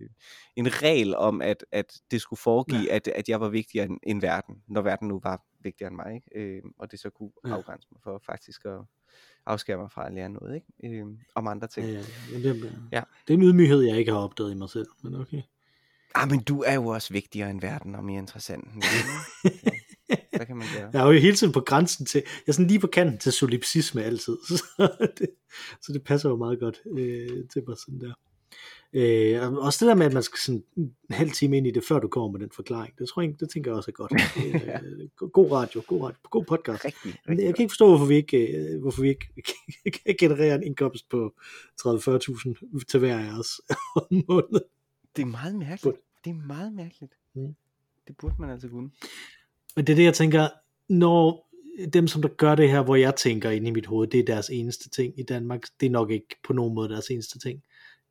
[SPEAKER 2] en regel om, at, at det skulle foregive, ja. at, at jeg var vigtigere end, end verden, når verden nu var vigtigere end mig, ikke? Øh, og det så kunne
[SPEAKER 1] Ja.
[SPEAKER 2] afgrænse mig for faktisk at afskære mig fra at lære noget, ikke? Øh, om andre ting.
[SPEAKER 1] Ja, ja, det,
[SPEAKER 2] Ja.
[SPEAKER 1] det er en ydmyghed, jeg ikke har opdaget i mig selv. Men okay.
[SPEAKER 2] Ah, men du er jo også vigtigere end verden og mere interessant. end verden. Så *laughs* kan man gøre?
[SPEAKER 1] Jeg er jo hele tiden på grænsen til, jeg er sådan lige på kanten til solipsisme altid, *laughs* så det, så det passer jo meget godt øh, til mig sådan der. Øh, og også det der med, at man skal sådan en halv time ind i det, før du kommer med den forklaring, det tror jeg, det tænker jeg også er godt. *laughs* Øh, go- god radio, god radio, god podcast.
[SPEAKER 2] Rigtig, rigtig
[SPEAKER 1] jeg kan ikke forstå, hvorfor vi ikke, øh, hvorfor vi ikke kan generere en indkomst på 30-40.000 til hver af os om måneden.
[SPEAKER 2] Det er meget mærkeligt. Det er meget mærkeligt.
[SPEAKER 1] Mm.
[SPEAKER 2] Det burde man altså kunne.
[SPEAKER 1] Men det er det, jeg tænker, når dem, som der gør det her, hvor jeg tænker ind i mit hoved, det er deres eneste ting i Danmark, det er nok ikke på nogen måde deres eneste ting.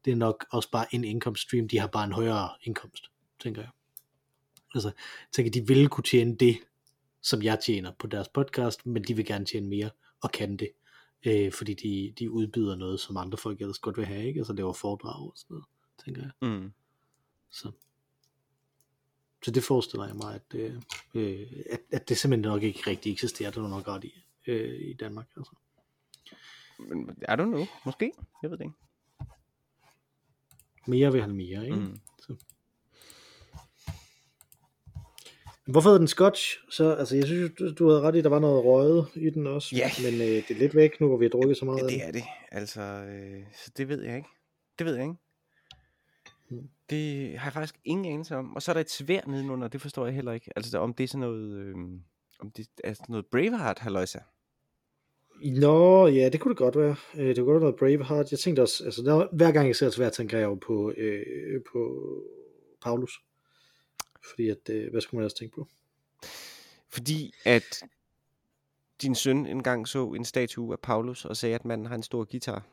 [SPEAKER 1] Det er nok også bare en indkomststream, de har bare en højere indkomst, tænker jeg. Altså, jeg tænker, de ville kunne tjene det, som jeg tjener på deres podcast, men de vil gerne tjene mere, og kan det. Øh, fordi de, de udbyder noget, som andre folk ellers godt vil have, ikke? Altså laver foredrag og sådan noget, tænker jeg.
[SPEAKER 2] Mm.
[SPEAKER 1] Så, så det forestiller jeg mig, at, øh, at, at det simpelthen nok ikke rigtig eksisterer, det er du nok ret i, øh, i Danmark. Altså.
[SPEAKER 2] Men I don't know. Måske. Jeg ved det ikke.
[SPEAKER 1] Mere vil han mere, ikke? Mm.
[SPEAKER 2] Mm.
[SPEAKER 1] Hvorfor hedder den Scotch? Så, altså, jeg synes, du, du havde ret i, at der var noget røget i den også,
[SPEAKER 2] Ja.
[SPEAKER 1] men øh, det er lidt væk nu, hvor vi har drukket så meget
[SPEAKER 2] Ja, det er det. Altså, øh, så det ved jeg ikke. Det ved jeg ikke.
[SPEAKER 1] Mm.
[SPEAKER 2] Det har jeg faktisk ingen anelse om. Og så er der et svær nedenunder, det forstår jeg heller ikke. Altså om det er sådan noget, øh, om det er sådan noget Braveheart, halløjsa.
[SPEAKER 1] Nå, ja, det kunne det godt være. Øh, det kunne godt være Braveheart. Jeg tænkte også, altså, der, hver gang jeg ser svært, tænker jeg jo på, øh, på Paulus. Fordi at, øh, hvad skulle man ellers tænke på?
[SPEAKER 2] Fordi at din søn engang så en statue af Paulus og sagde, at manden har en stor guitar.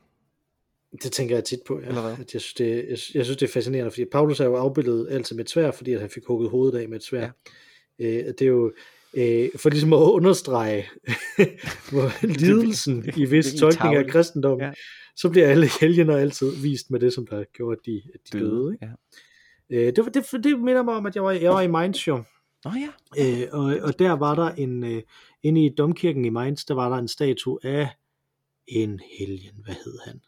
[SPEAKER 1] Det tænker jeg tit på, ja.
[SPEAKER 2] Eller hvad?
[SPEAKER 1] At jeg, synes, det, jeg, jeg synes, det er fascinerende, fordi Paulus er jo afbildet altid med et svær, fordi at han fik hugget hovedet af med et svær. Ja. Øh, det er jo øh, for ligesom at understrege *laughs* hvor lidelsen i vis tolkning af kristendommen,
[SPEAKER 2] Ja.
[SPEAKER 1] så bliver alle helgener altid vist med det, som der gjorde, at de, at de døde. døde ikke?
[SPEAKER 2] Ja.
[SPEAKER 1] Øh, det, det, det minder mig om, at jeg var, jeg var i Mainz jo,
[SPEAKER 2] Nå ja.
[SPEAKER 1] Øh, og, og der var der en, øh, inde i domkirken i Mainz, der var der en statue af en helgen. Hvad hed han?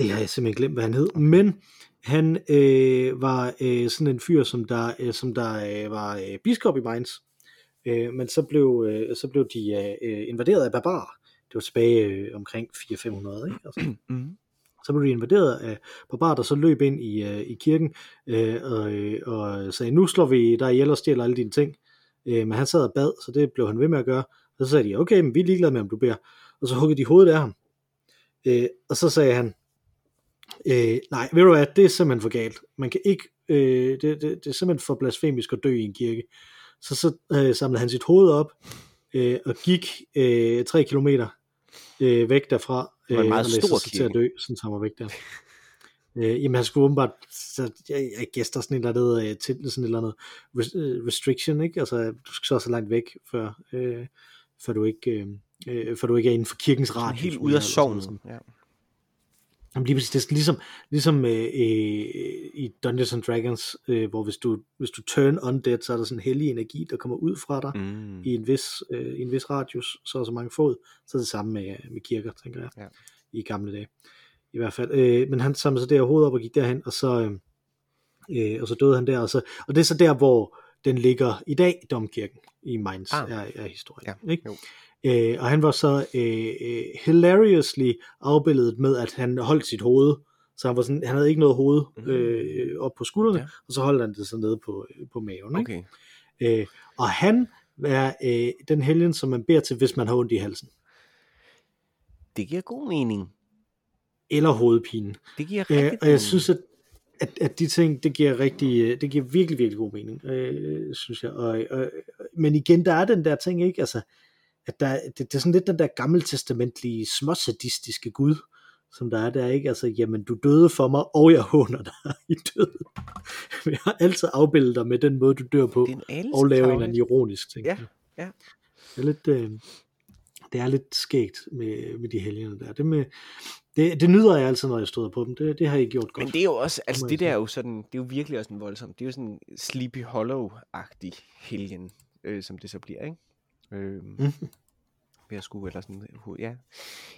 [SPEAKER 1] Det har jeg simpelthen glemt, hvad han hed. Men han øh, var øh, sådan en fyr, som der, øh, som der øh, var øh, biskop i Mainz. Øh, men så blev, øh, så blev de øh, invaderet af barbarer. Det var tilbage øh, omkring 400-500, ikke? Altså. *clears throat*
[SPEAKER 2] Mm.
[SPEAKER 1] Så blev de invaderet af barbarer, der så løb ind i, øh, i kirken øh, og, øh, og sagde, nu slår vi dig ihjel og stjæler alle dine ting. Øh, men han sad og bad, så det blev han ved med at gøre. Og så sagde de, okay, men vi er ligeglade med, om du beder. Og så huggede de hovedet af ham. Øh, og så sagde han, øh, nej, ved du hvad, det er simpelthen for galt. Man kan ikke, øh, det, det, det er simpelthen for blasfemisk at dø i en kirke. Så så øh, samlede han sit hoved op øh, og gik øh, tre kilometer øh, væk derfra.
[SPEAKER 2] Det var en
[SPEAKER 1] øh,
[SPEAKER 2] meget stor
[SPEAKER 1] sig til at
[SPEAKER 2] kirke.
[SPEAKER 1] dø, sådan så han var væk der. Øh, jamen han skulle åbenbart, så jeg, jeg gæster sådan et eller andet, øh, til, sådan et eller andet øh, restriction, ikke? Altså du skal så så langt væk, før, øh, før, du ikke, øh, før du ikke er inden for kirkens radius.
[SPEAKER 2] helt ude af sovnen. Ja.
[SPEAKER 1] Jamen lige præcis, det er ligesom, ligesom øh, øh, i Dungeons and Dragons, øh, hvor hvis du, hvis du turn undead, så er der sådan en hellig energi, der kommer ud fra dig
[SPEAKER 2] Mm.
[SPEAKER 1] i en vis, øh, i en vis radius, så er så mange fod, så er det samme med, med kirker, tænker jeg,
[SPEAKER 2] Ja.
[SPEAKER 1] i gamle dage. I hvert fald. Øh, men han samlede sig der hovedet op og gik derhen, og så, øh, øh, og så døde han der, og, så, og det er så der, hvor den ligger i dag, domkirken i Mainz,
[SPEAKER 2] Ah.
[SPEAKER 1] er, er historien.
[SPEAKER 2] Ja,
[SPEAKER 1] ikke?
[SPEAKER 2] jo.
[SPEAKER 1] Øh, og han var så øh, øh, hilariously afbildet med, at han holdt sit hoved, så han, var sådan, han havde ikke noget hoved øh, op på skuldrene,
[SPEAKER 2] Ja.
[SPEAKER 1] og så holdt han det så nede på, på maven. Ikke?
[SPEAKER 2] Okay.
[SPEAKER 1] Øh, og han er øh, den helgen, som man beder til, hvis man har ondt i halsen.
[SPEAKER 2] Det giver god mening.
[SPEAKER 1] Eller hovedpine.
[SPEAKER 2] Det giver rigtig
[SPEAKER 1] Øh, og jeg synes, at, at, at de ting, det giver, rigtig, øh, det giver virkelig, virkelig god mening, øh, synes jeg. Og, og, men igen, der er den der ting, ikke? Altså, at der, det, det er sådan lidt den der gammeltestamentlige, småsadistiske Gud, som der er der, ikke? Altså, jamen, du døde for mig, og jeg håner dig i døden. *laughs* jeg har altid afbildet dig med den måde, du dør på, og lave en eller anden ironisk ting.
[SPEAKER 2] Ja, ja.
[SPEAKER 1] Det er lidt, øh, det er lidt skægt med, med de helgene der. Det, med, det, det nyder jeg altid, når jeg støder på dem. Det, det har I gjort godt.
[SPEAKER 2] Men det er jo også, altså det
[SPEAKER 1] jeg
[SPEAKER 2] der er jo sådan, det er jo virkelig også en voldsom, det er jo sådan Sleepy Hollow-agtig helgen, øh, som det så bliver, ikke? Øh, ved at skulle, eller sådan, hu- ja.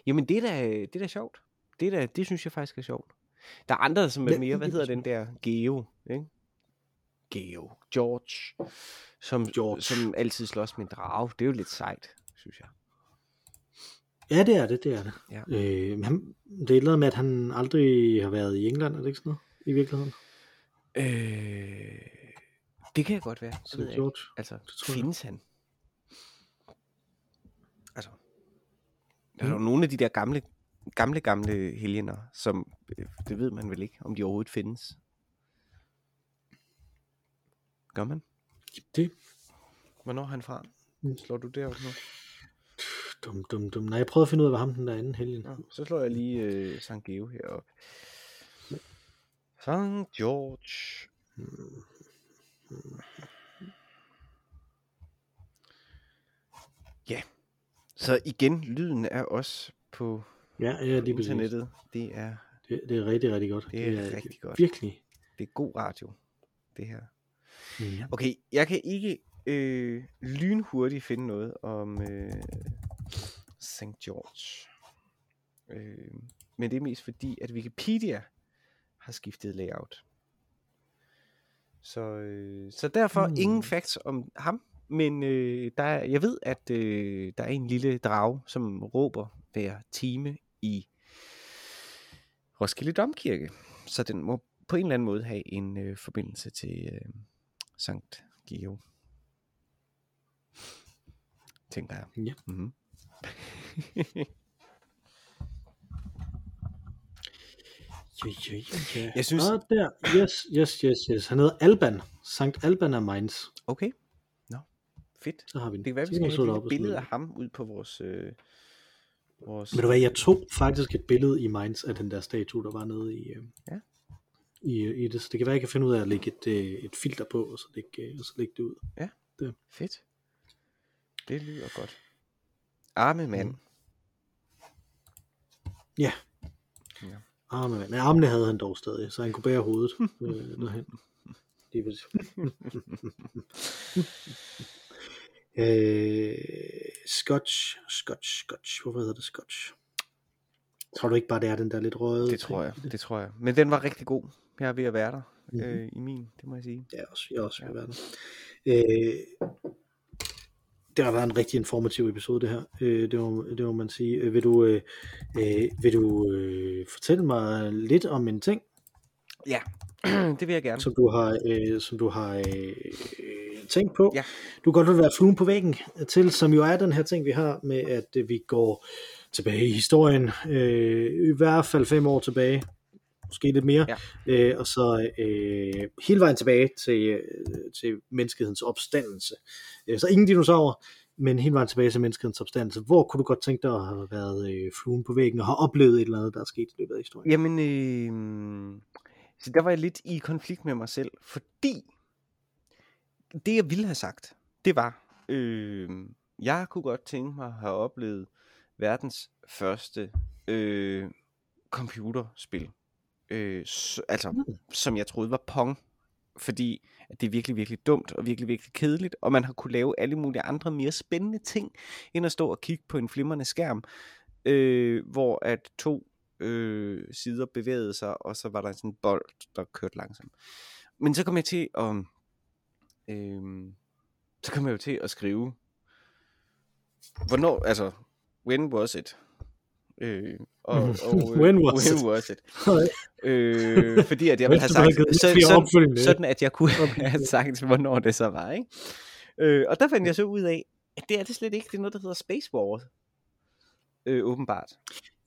[SPEAKER 2] Jamen det er da, det er da sjovt. Det, er da, det synes jeg faktisk er sjovt. Der er andre, som er mere, hvad
[SPEAKER 1] det er
[SPEAKER 2] hedder den der, Geo, ikke? Geo, George, som,
[SPEAKER 1] George.
[SPEAKER 2] som altid slås med en drage. Det er jo lidt sejt, synes jeg.
[SPEAKER 1] Ja, det er det, det er det.
[SPEAKER 2] Ja.
[SPEAKER 1] Øh, men han, det er et eller andet med, at han aldrig har været i England, er det ikke sådan noget? I virkeligheden?
[SPEAKER 2] Øh, det kan godt være, det
[SPEAKER 1] Så
[SPEAKER 2] jeg ikke.
[SPEAKER 1] George.
[SPEAKER 2] Altså,
[SPEAKER 1] tror jeg.
[SPEAKER 2] findes han? Altså, der er jo nogle af de der gamle, gamle, gamle helgener, som, øh, det ved man vel ikke, om de overhovedet findes. Gør man?
[SPEAKER 1] Det
[SPEAKER 2] Hvornår er han fra?
[SPEAKER 1] Mm.
[SPEAKER 2] Slår du det op nu?
[SPEAKER 1] dum, dum, dum. Nej, jeg prøvede at finde ud af, hvad ham den der anden helgen.
[SPEAKER 2] Nå, så slår jeg lige øh, St. Geo herop. St. George. Ja. Så igen, lyden er også på
[SPEAKER 1] Ja, ja, lige præcis.
[SPEAKER 2] internettet. Det er,
[SPEAKER 1] Det, det er rigtig, rigtig godt.
[SPEAKER 2] Det er rigtig godt.
[SPEAKER 1] Virkelig.
[SPEAKER 2] det er god radio, det her.
[SPEAKER 1] Mm.
[SPEAKER 2] Okay, jeg kan ikke øh, lynhurtigt finde noget om øh, St. George. Øh, men det er mest fordi, at Wikipedia har skiftet layout. Så, øh, så derfor mm. ingen facts om ham. Men øh, der er, jeg ved, at øh, der er en lille drage, som råber hver time i Roskilde Domkirke. Så den må på en eller anden måde have en øh, forbindelse til øh, Sankt Geo. Tænker jeg.
[SPEAKER 1] Ja.
[SPEAKER 2] Mm-hmm.
[SPEAKER 1] Ja, ja, ja, ja.
[SPEAKER 2] Jeg synes-
[SPEAKER 1] Ah, der. Yes, yes, yes, yes. Han hedder Alban. Sankt Alban af Mainz.
[SPEAKER 2] okay. Fedt.
[SPEAKER 1] Så har vi den.
[SPEAKER 2] Det kan være, vi skal have et
[SPEAKER 1] det
[SPEAKER 2] billede af ham ud på vores... Øh, vores
[SPEAKER 1] Ved du hvad, jeg tog faktisk et billede i Mainz af den der statue, der var nede i, øh,
[SPEAKER 2] Ja.
[SPEAKER 1] i, i det. Så det kan være, jeg kan finde ud af at lægge et, øh, et filter på, og så lægge, øh, og så lægge det ud.
[SPEAKER 2] Fedt. Det lyder godt. Arme mand.
[SPEAKER 1] Mm. Ja.
[SPEAKER 2] Ja.
[SPEAKER 1] Arme, mand. Men armene havde han dog stadig, så han kunne bære hovedet *laughs* øh, derhen. lige præcis. *laughs* øh, scotch, scotch, scotch. Hvorfor hedder det scotch? Tror du ikke bare, det er den der lidt røde?
[SPEAKER 2] Det tror jeg, det tror jeg. Men den var rigtig god. Jeg er ved at være der
[SPEAKER 1] Mhm.
[SPEAKER 2] øh, i min, det må jeg sige.
[SPEAKER 1] Ja, også, jeg er også
[SPEAKER 2] Ja.
[SPEAKER 1] ja. være der. Øh, det har været en rigtig informativ episode, det her. Øh, det, må, det må man sige. Øh, vil du, øh, øh, vil du øh, fortælle mig lidt om en ting,
[SPEAKER 2] Ja, *clears throat* det vil jeg gerne.
[SPEAKER 1] som du har, øh, som du har øh, tænkt på?
[SPEAKER 2] Ja.
[SPEAKER 1] Du kan godt være fluen på væggen til, som jo er den her ting, vi har med, at øh, vi går tilbage i historien. Øh, I hvert fald fem år tilbage. Måske lidt mere.
[SPEAKER 2] Ja.
[SPEAKER 1] Øh, og så øh, hele vejen tilbage til, øh, til menneskehedens opstandelse. Øh, så ingen dinosaurer, men hele vejen tilbage til menneskehedens opstandelse. Hvor kunne du godt tænke dig at have været øh, fluen på væggen og have oplevet et eller andet, der er sket i løbet af historien?
[SPEAKER 2] Jamen, øh, så der var jeg lidt i konflikt med mig selv, fordi det jeg ville have sagt, det var, øh, jeg kunne godt tænke mig at have oplevet verdens første øh, computerspil. Øh, s- altså,
[SPEAKER 1] Mm.
[SPEAKER 2] som jeg troede var Pong. Fordi at det er virkelig, virkelig dumt og virkelig, virkelig kedeligt, og man har kunne lave alle mulige andre mere spændende ting, end at stå og kigge på en flimrende skærm, øh, hvor at to øh, sider bevægede sig, og så var der sådan en bold, der kørte langsomt. Men så kom jeg til at, øh, så kom jeg jo til at skrive, hvornår, altså, when was it? Øh, og, og, øh, *laughs*
[SPEAKER 1] When was
[SPEAKER 2] when
[SPEAKER 1] it?
[SPEAKER 2] was it? øh, fordi at jeg *laughs* ville have sagt, så, sådan, sådan at jeg kunne *laughs* have sagt, hvornår det så var, ikke? Øh, og der fandt jeg så ud af, at det er det slet ikke, det er noget, der hedder Space Wars. Øh, åbenbart.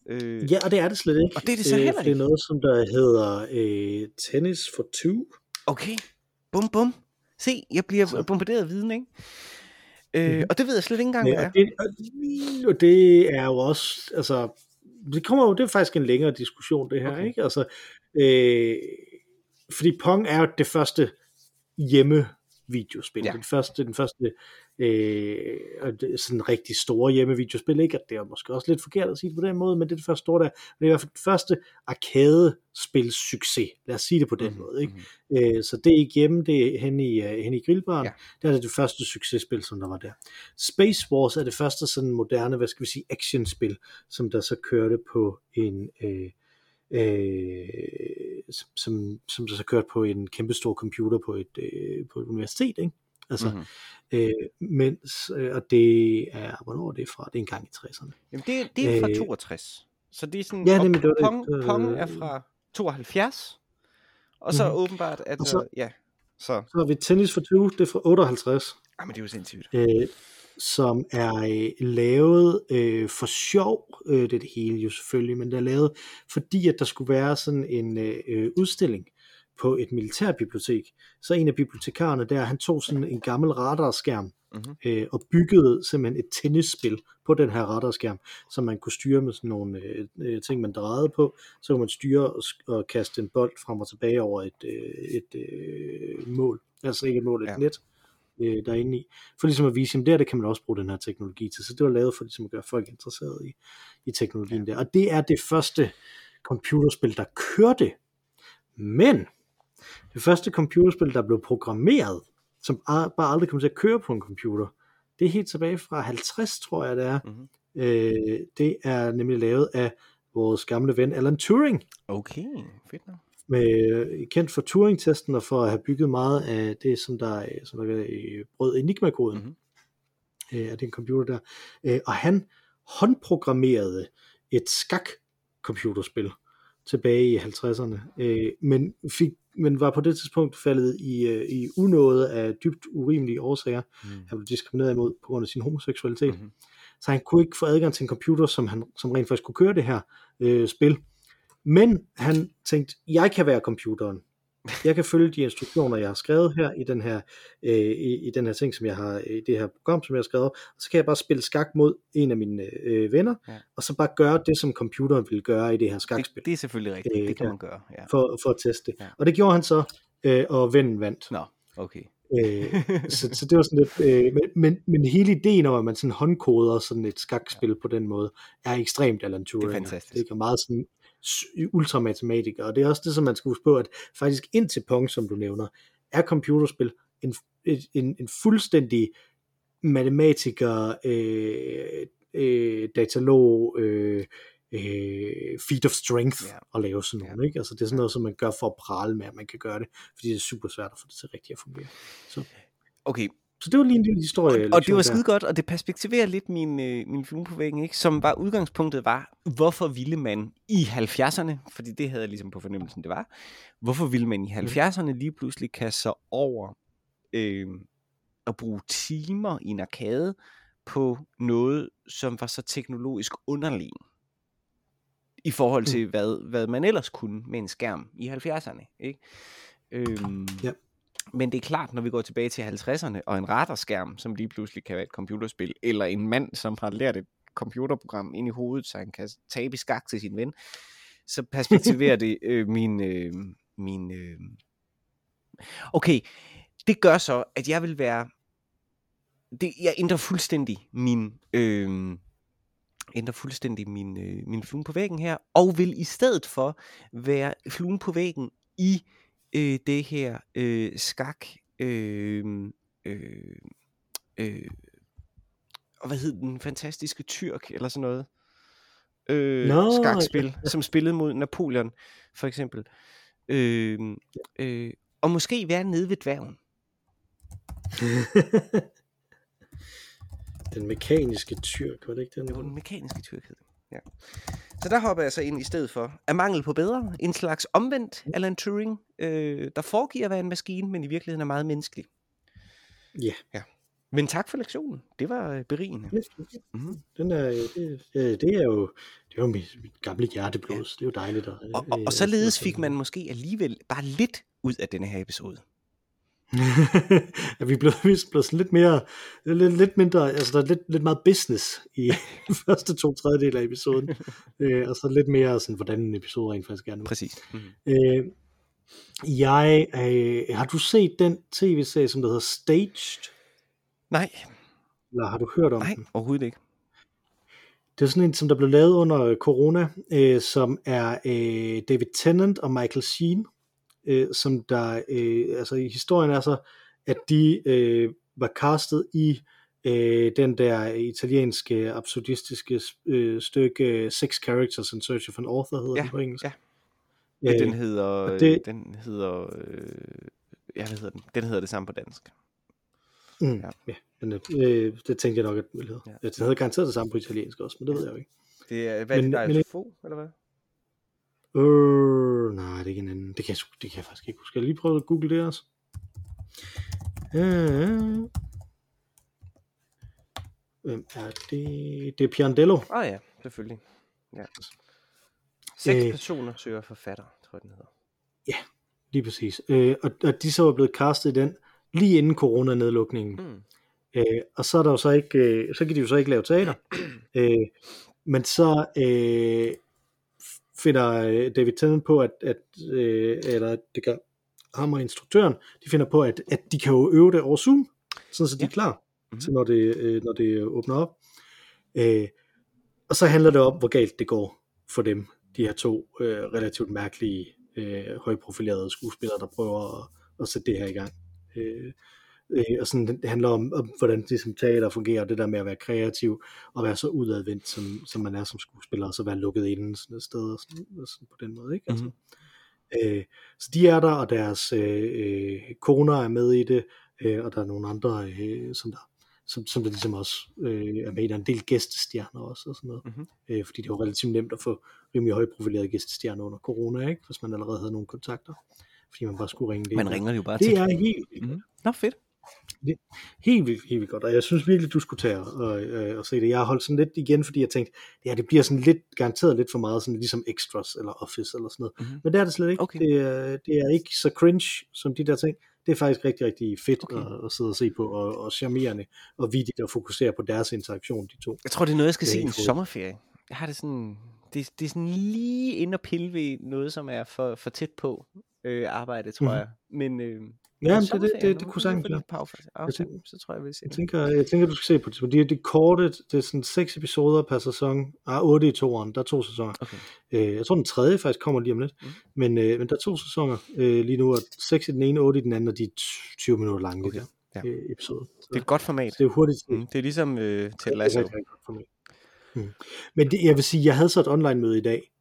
[SPEAKER 2] Øh,
[SPEAKER 1] Ja, og det er det slet ikke.
[SPEAKER 2] Og det er det så
[SPEAKER 1] Øh,
[SPEAKER 2] heller
[SPEAKER 1] for Det er
[SPEAKER 2] ikke.
[SPEAKER 1] noget, som der hedder øh, Tennis for Two.
[SPEAKER 2] Okay, bum bum. Se, jeg bliver
[SPEAKER 1] Så.
[SPEAKER 2] bombarderet af viden, ikke? Øh,
[SPEAKER 1] Mhm.
[SPEAKER 2] og det ved jeg slet ikke engang, hvad
[SPEAKER 1] Ja,
[SPEAKER 2] er.
[SPEAKER 1] og, det, og- og det er jo også, altså, det kommer jo, det er faktisk en længere diskussion, det her,
[SPEAKER 2] okay.
[SPEAKER 1] ikke? Altså, øh, fordi Pong er jo det første hjemme videospil.
[SPEAKER 2] Ja.
[SPEAKER 1] Den første, den første øh, sådan rigtig store hjemmevideospil, ikke? Og det er måske også lidt forkert at sige det på den måde, men det er det første store der. Men det er i hvert fald det første arcade-spil succes. Lad os sige det på den
[SPEAKER 2] Mhm,
[SPEAKER 1] måde, ikke?
[SPEAKER 2] mhm.
[SPEAKER 1] Øh, så det er ikke hjemme, det er hen i, uh, hen i grillbaren.
[SPEAKER 2] Ja.
[SPEAKER 1] Der er det det første successpil, som der var der. Space Wars er det første sådan moderne, hvad skal vi sige, actionspil, som der så kørte på en, øh, øh, som, som, som der så kørte på en kæmpe stor computer på et, øh, på et universitet, ikke? Altså,
[SPEAKER 2] Mhm.
[SPEAKER 1] mm-hmm. øh, mens, øh, og det er, hvornår er det fra? Det er engang i 60'erne.
[SPEAKER 2] Jamen, det, det er fra
[SPEAKER 1] Øh,
[SPEAKER 2] 62. Så det er sådan,
[SPEAKER 1] ja, nemlig, det var.
[SPEAKER 2] Pong,
[SPEAKER 1] var-
[SPEAKER 2] Pong er fra 72. Og så
[SPEAKER 1] Mhm.
[SPEAKER 2] åbenbart, at,
[SPEAKER 1] Og så-
[SPEAKER 2] øh, ja, så,
[SPEAKER 1] Så har vi Tennis for 20, det er fra 58.
[SPEAKER 2] ah, men det er jo sindssygt.
[SPEAKER 1] øh, som er øh, lavet øh, for sjov, øh, det er det hele jo selvfølgelig, men det er lavet fordi, at der skulle være sådan en øh, øh, udstilling på et militærbibliotek. Så en af bibliotekarerne der, han tog sådan en gammel radarskærm
[SPEAKER 2] Mhm.
[SPEAKER 1] øh, og byggede simpelthen et tennisspil på den her radarskærm, som man kunne styre med sådan nogle øh, øh, ting, man drejede på. Så kunne man styre og, og kaste en bold frem og tilbage over et, øh, et øh, mål. Altså ikke et mål, et
[SPEAKER 2] ja.
[SPEAKER 1] net øh, derinde i. For ligesom at vise, at det her, det kan man også bruge den her teknologi til. Så det var lavet for ligesom at gøre folk interesserede i, i teknologien ja. der. Og det er det første computerspil, der kørte. Men det første computerspil, der blev programmeret, som bare aldrig kom til at køre på en computer, det er helt tilbage fra 50, tror jeg det er.
[SPEAKER 2] Mhm.
[SPEAKER 1] Øh, det er nemlig lavet af vores gamle ven Alan Turing,
[SPEAKER 2] Okay, fedt nok.
[SPEAKER 1] Med, øh, kendt for Turing-testen og for at have bygget meget af det, som der, øh, som der øh, brød Enigma-koden
[SPEAKER 2] Mhm.
[SPEAKER 1] øh, af den computer der. Øh, og han håndprogrammerede et skak-computerspil tilbage i 50'erne, øh, men, fik, men var på det tidspunkt faldet i, øh, i unåde af dybt urimelige årsager.
[SPEAKER 2] Mm.
[SPEAKER 1] Han blev diskrimineret imod på grund af sin homoseksualitet.
[SPEAKER 2] Mhm.
[SPEAKER 1] Så han kunne ikke få adgang til en computer, som, han, som rent faktisk kunne køre det her øh, spil. Men han tænkte, jeg kan være computeren. Jeg kan følge de instruktioner, jeg har skrevet her i den her, øh, i, i den her ting, som jeg har, i det her program, som jeg har skrevet, og så kan jeg bare spille skak mod en af mine øh, venner,
[SPEAKER 2] Ja.
[SPEAKER 1] og så bare gøre det, som computeren ville gøre i det her skakspil,
[SPEAKER 2] Det, det er selvfølgelig rigtigt,
[SPEAKER 1] Øh,
[SPEAKER 2] det kan man gøre. Ja.
[SPEAKER 1] for, for at teste det.
[SPEAKER 2] Ja.
[SPEAKER 1] Og det gjorde han så, øh, og vennen vandt.
[SPEAKER 2] Nå, okay.
[SPEAKER 1] Øh, *laughs* så, så det var sådan lidt, øh, men, men, men hele ideen om, at man sådan håndkoder sådan et skakspil ja. på den måde, er ekstremt Alan Turing.
[SPEAKER 2] fantastisk.
[SPEAKER 1] Det er meget sådan ultramatematiker, og det er også det, som man skal huske på, at faktisk indtil Pong, som du nævner, er computerspil en, en, en fuldstændig matematiker, øh, øh, datalog, øh, øh, feat of strength
[SPEAKER 2] Ja.
[SPEAKER 1] at lave sådan noget. Ikke? Altså, det er sådan noget, som man gør for at prale med, at man kan gøre det, fordi det er super svært at få det til rigtigt at fungere. Så,
[SPEAKER 2] Okay,
[SPEAKER 1] så det var lige en lille historie.
[SPEAKER 2] og det var skide godt, og det perspektiverer lidt min, øh, min film på væggen, ikke? som var udgangspunktet var, hvorfor ville man i 70'erne, fordi det havde jeg ligesom på fornemmelsen, det var, hvorfor ville man i 70'erne lige pludselig kaste sig over øh, at bruge timer i en arcade på noget, som var så teknologisk underlegen i forhold til, hvad, hvad man ellers kunne med en skærm i 70'erne. Ikke? Øhm,
[SPEAKER 1] Ja.
[SPEAKER 2] Men det er klart, når vi går tilbage til 50'erne, og en radarskærm, som lige pludselig kan være et computerspil, eller en mand, som har lært et computerprogram ind i hovedet, så han kan tabe i skak til sin ven, så perspektiverer *laughs* det øh, min... Øh, min øh... Okay, det gør så, at jeg vil være... Det, jeg ændrer fuldstændig min... Øh, ændrer fuldstændig min, øh, min flue på væggen her, og vil i stedet for være fluen på væggen i øh, det her øh, skak, øh, øh, øh, og hvad hed den fantastiske tyrk, eller sådan noget, øh,
[SPEAKER 1] Nå,
[SPEAKER 2] skakspil, som spillede mod Napoleon, for eksempel. Øh, øh, og måske være nede ved dværgen. *laughs*
[SPEAKER 1] den mekaniske tyrk, var det ikke den?
[SPEAKER 2] Det var den mekaniske tyrkhed. Ja. Så der hopper jeg så ind i stedet for. Er mangel på bedre? En slags omvendt Alan Turing, øh, der foregiver at være en maskine, men i virkeligheden er meget menneskelig.
[SPEAKER 1] Ja.
[SPEAKER 2] ja. Men tak for lektionen. Det var øh, berigende. Mm-hmm.
[SPEAKER 1] Den er, det, det, det er jo det er jo mit, mit gamle hjerteblod. Ja. Det er jo dejligt. At,
[SPEAKER 2] Og, og, og således fik man måske alligevel bare lidt ud af denne her episode. *laughs*
[SPEAKER 1] ja, vi er blevet, vi er blevet sådan lidt mere, lidt, lidt mindre, altså der er lidt, lidt meget business i *laughs* første to tredjedel af episoden, øh, og så lidt mere sådan, hvordan en episode rent faktisk er nu.
[SPEAKER 2] Præcis. Mm-hmm.
[SPEAKER 1] Øh, jeg, øh, har du set den tv-serie, som der hedder Staged?
[SPEAKER 2] Nej,
[SPEAKER 1] Eller har du hørt om
[SPEAKER 2] nej,
[SPEAKER 1] den?
[SPEAKER 2] overhovedet ikke.
[SPEAKER 1] Det er sådan en, som der blev lavet under corona, øh, som er øh, David Tennant og Michael Sheen, øh, som der, øh, altså i historien er så, at de øh, var castet i øh, den der italienske absurdistiske øh, stykke Six Characters in Search of an Author, hedder
[SPEAKER 2] Ja,
[SPEAKER 1] den på engelsk.
[SPEAKER 2] ja.
[SPEAKER 1] Øh,
[SPEAKER 2] Ja, den hedder,
[SPEAKER 1] og
[SPEAKER 2] det... den hedder, øh, ja, hvad hedder den? Den hedder det samme på dansk.
[SPEAKER 1] Mm,
[SPEAKER 2] Ja.
[SPEAKER 1] ja. men øh, det tænkte jeg nok, at den ville hedde.
[SPEAKER 2] Ja.
[SPEAKER 1] Den hedder garanteret det samme på italiensk også, men det ved jeg jo ikke.
[SPEAKER 2] Det er, hvad er det, der er
[SPEAKER 1] men-
[SPEAKER 2] Fo, eller hvad?
[SPEAKER 1] Øh, nej, det er ikke en anden. Det kan, jeg, det kan jeg faktisk ikke huske. Skal jeg lige prøve at google det også? Øh, hvem er det? Det er Pirandello.
[SPEAKER 2] Ah ja, selvfølgelig. Ja. Seks
[SPEAKER 1] Øh.
[SPEAKER 2] personer søger forfatter, tror jeg den hedder.
[SPEAKER 1] Lige præcis. Øh, og, og de så var blevet castet i den lige inden coronanedlukningen.
[SPEAKER 2] Mm.
[SPEAKER 1] Øh, og så er der jo så ikke, øh, så kan de jo så ikke lave teater. *clears throat* øh, men så øh, finder øh, David Tennant på, at, at øh, eller det gør ham og instruktøren, de finder på, at, at de kan jo øve det over Zoom, sådan så de
[SPEAKER 2] Ja.
[SPEAKER 1] er klar,
[SPEAKER 2] Mhm.
[SPEAKER 1] til når det, øh, når det åbner op. Øh, og så handler det om, hvor galt det går for dem, de her to øh, relativt mærkelige, øh, højprofilerede skuespillere, der prøver at, at sætte det her i gang. Øh, øh, og sådan, det handler om, om hvordan det som teater fungerer, det der med at være kreativ, og være så udadvendt, som, som man er som skuespiller, og så være lukket inde sådan et sted, og sådan, og sådan på den måde. Ikke? Altså,
[SPEAKER 2] Mhm.
[SPEAKER 1] øh, så de er der, og deres øh, øh, koner er med i det, øh, og der er nogle andre, øh, som der som, som der ligesom også øh, er med. Der er en del gæstestjerner også, og sådan noget.
[SPEAKER 2] Mhm.
[SPEAKER 1] Øh, fordi det var relativt nemt at få rimelig højprofilerede gæstestjerner under corona, ikke? hvis man allerede havde nogle kontakter. Fordi man bare skulle ringe det.
[SPEAKER 2] Man ringer det jo bare
[SPEAKER 1] Det
[SPEAKER 2] til.
[SPEAKER 1] er helt, vildt
[SPEAKER 2] Mm. Nå, fedt.
[SPEAKER 1] Helt vildt, helt vildt godt, og jeg synes virkelig, du skulle tage og, øh, og se det. Jeg har holdt sådan lidt igen, fordi jeg tænkte, ja, det bliver sådan lidt, garanteret lidt for meget, sådan ligesom extras eller office eller sådan noget.
[SPEAKER 2] Mhm.
[SPEAKER 1] Men det er det slet ikke.
[SPEAKER 2] Okay.
[SPEAKER 1] Det, er, det er ikke så cringe som de der ting. Det er faktisk rigtig, rigtig fedt
[SPEAKER 2] Okay.
[SPEAKER 1] at, at sidde og se på, og, og charmerende, og vigtigt at fokusere på deres interaktion, de to.
[SPEAKER 2] Jeg tror, det er noget, jeg skal
[SPEAKER 1] Det
[SPEAKER 2] se i en sommerferie. Jeg har det sådan... Det, det er sådan lige ind og pille ved noget, som er for, for tæt på øh, arbejde, tror
[SPEAKER 1] Mhm.
[SPEAKER 2] jeg. Men, øh,
[SPEAKER 1] Ja, det, det, det, det kunne sagtens være. Jeg tænker,
[SPEAKER 2] så tror jeg, se
[SPEAKER 1] jeg
[SPEAKER 2] det.
[SPEAKER 1] tænker, jeg tænker, du skal se på det, fordi det er korte, det er sådan seks episoder per sæson, ah, otte i toeren, der er to sæsoner.
[SPEAKER 2] Okay.
[SPEAKER 1] Øh, jeg tror, den tredje faktisk kommer lige om lidt,
[SPEAKER 2] Mm.
[SPEAKER 1] men, øh, men der er to sæsoner øh, lige nu, og seks i den ene, otte i den anden, og de er 20 minutter lange,
[SPEAKER 2] Okay,
[SPEAKER 1] de
[SPEAKER 2] ja.
[SPEAKER 1] der øh, episoder. Så,
[SPEAKER 2] Det er et godt format.
[SPEAKER 1] så det er hurtigt.
[SPEAKER 2] Mm, det er ligesom øh, Ted
[SPEAKER 1] Det er godt. Mm. Men det, jeg vil sige, jeg havde så et online møde i dag,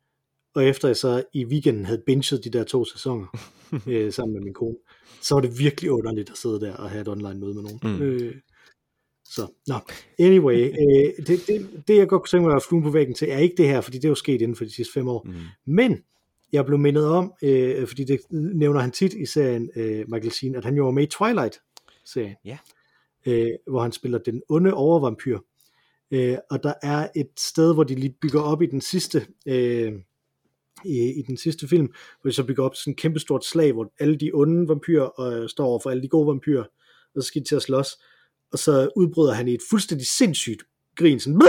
[SPEAKER 1] og efter jeg så i weekenden havde binget de der to sæsoner *laughs* øh, sammen med min kone, så var det virkelig underligt at sidde der og have et online møde med nogen.
[SPEAKER 2] Mm.
[SPEAKER 1] Øh, så, nå. Anyway, øh, det, det, det jeg godt kunne tænke mig at flue på væggen til, er ikke det her, fordi det er jo sket inden for de sidste fem år.
[SPEAKER 2] Mm.
[SPEAKER 1] Men jeg blev mindet om, øh, fordi det nævner han tit i serien, øh, Michael Sheen, at han jo var med i Twilight-serien,
[SPEAKER 2] Ja.
[SPEAKER 1] øh, hvor han spiller den onde overvampyr. Øh, og der er et sted, hvor de lige bygger op i den sidste øh, i, i den sidste film, hvor de så bygger op sådan et kæmpestort slag, hvor alle de onde vampyrer øh, står over for alle de gode vampyrer, og så skal de til at slås, og så udbryder han i et fuldstændig sindssygt grin, sådan *laughs*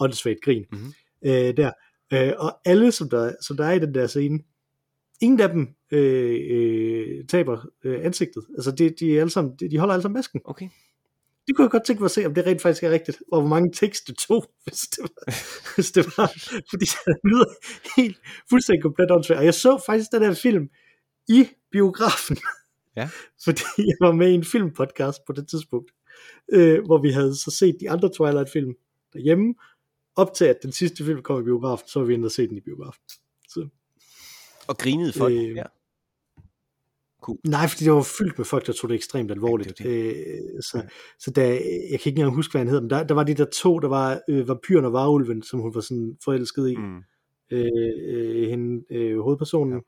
[SPEAKER 1] åndssvagt grin
[SPEAKER 2] Mhm.
[SPEAKER 1] øh, der. Øh, og alle, som der, som der er i den der scene, ingen af dem øh, øh, taber øh, ansigtet. Altså, de, de, er alle sammen, de, de holder alle sammen masken.
[SPEAKER 2] Okay.
[SPEAKER 1] Det kunne jeg godt tænke mig at se, om det rent faktisk er rigtigt, og hvor mange tekst det tog, *laughs* hvis det var, hvis det var fordi det lyder helt fuldstændig komplet åndssvagt. Og jeg så faktisk den her film i biografen, *laughs*
[SPEAKER 2] Ja. *laughs*
[SPEAKER 1] fordi jeg var med i en filmpodcast på det tidspunkt, øh, hvor vi havde så set de andre Twilight-film derhjemme, op til at den sidste film kom i biografen, så var vi inde og se den i biografen. Så,
[SPEAKER 2] Og grinede for det.
[SPEAKER 1] Øh,
[SPEAKER 2] Ja.
[SPEAKER 1] Nej, fordi det var fyldt med folk, der tog det ekstremt alvorligt.
[SPEAKER 2] Ja, det
[SPEAKER 1] øh, så,
[SPEAKER 2] Ja.
[SPEAKER 1] så der, jeg kan ikke engang huske, hvad han hedder, men der, der var de der to, der var øh, vampyren og varulven, som hun var sådan forelsket i.
[SPEAKER 2] Mm.
[SPEAKER 1] øh, øh, hende, øh, hovedpersonen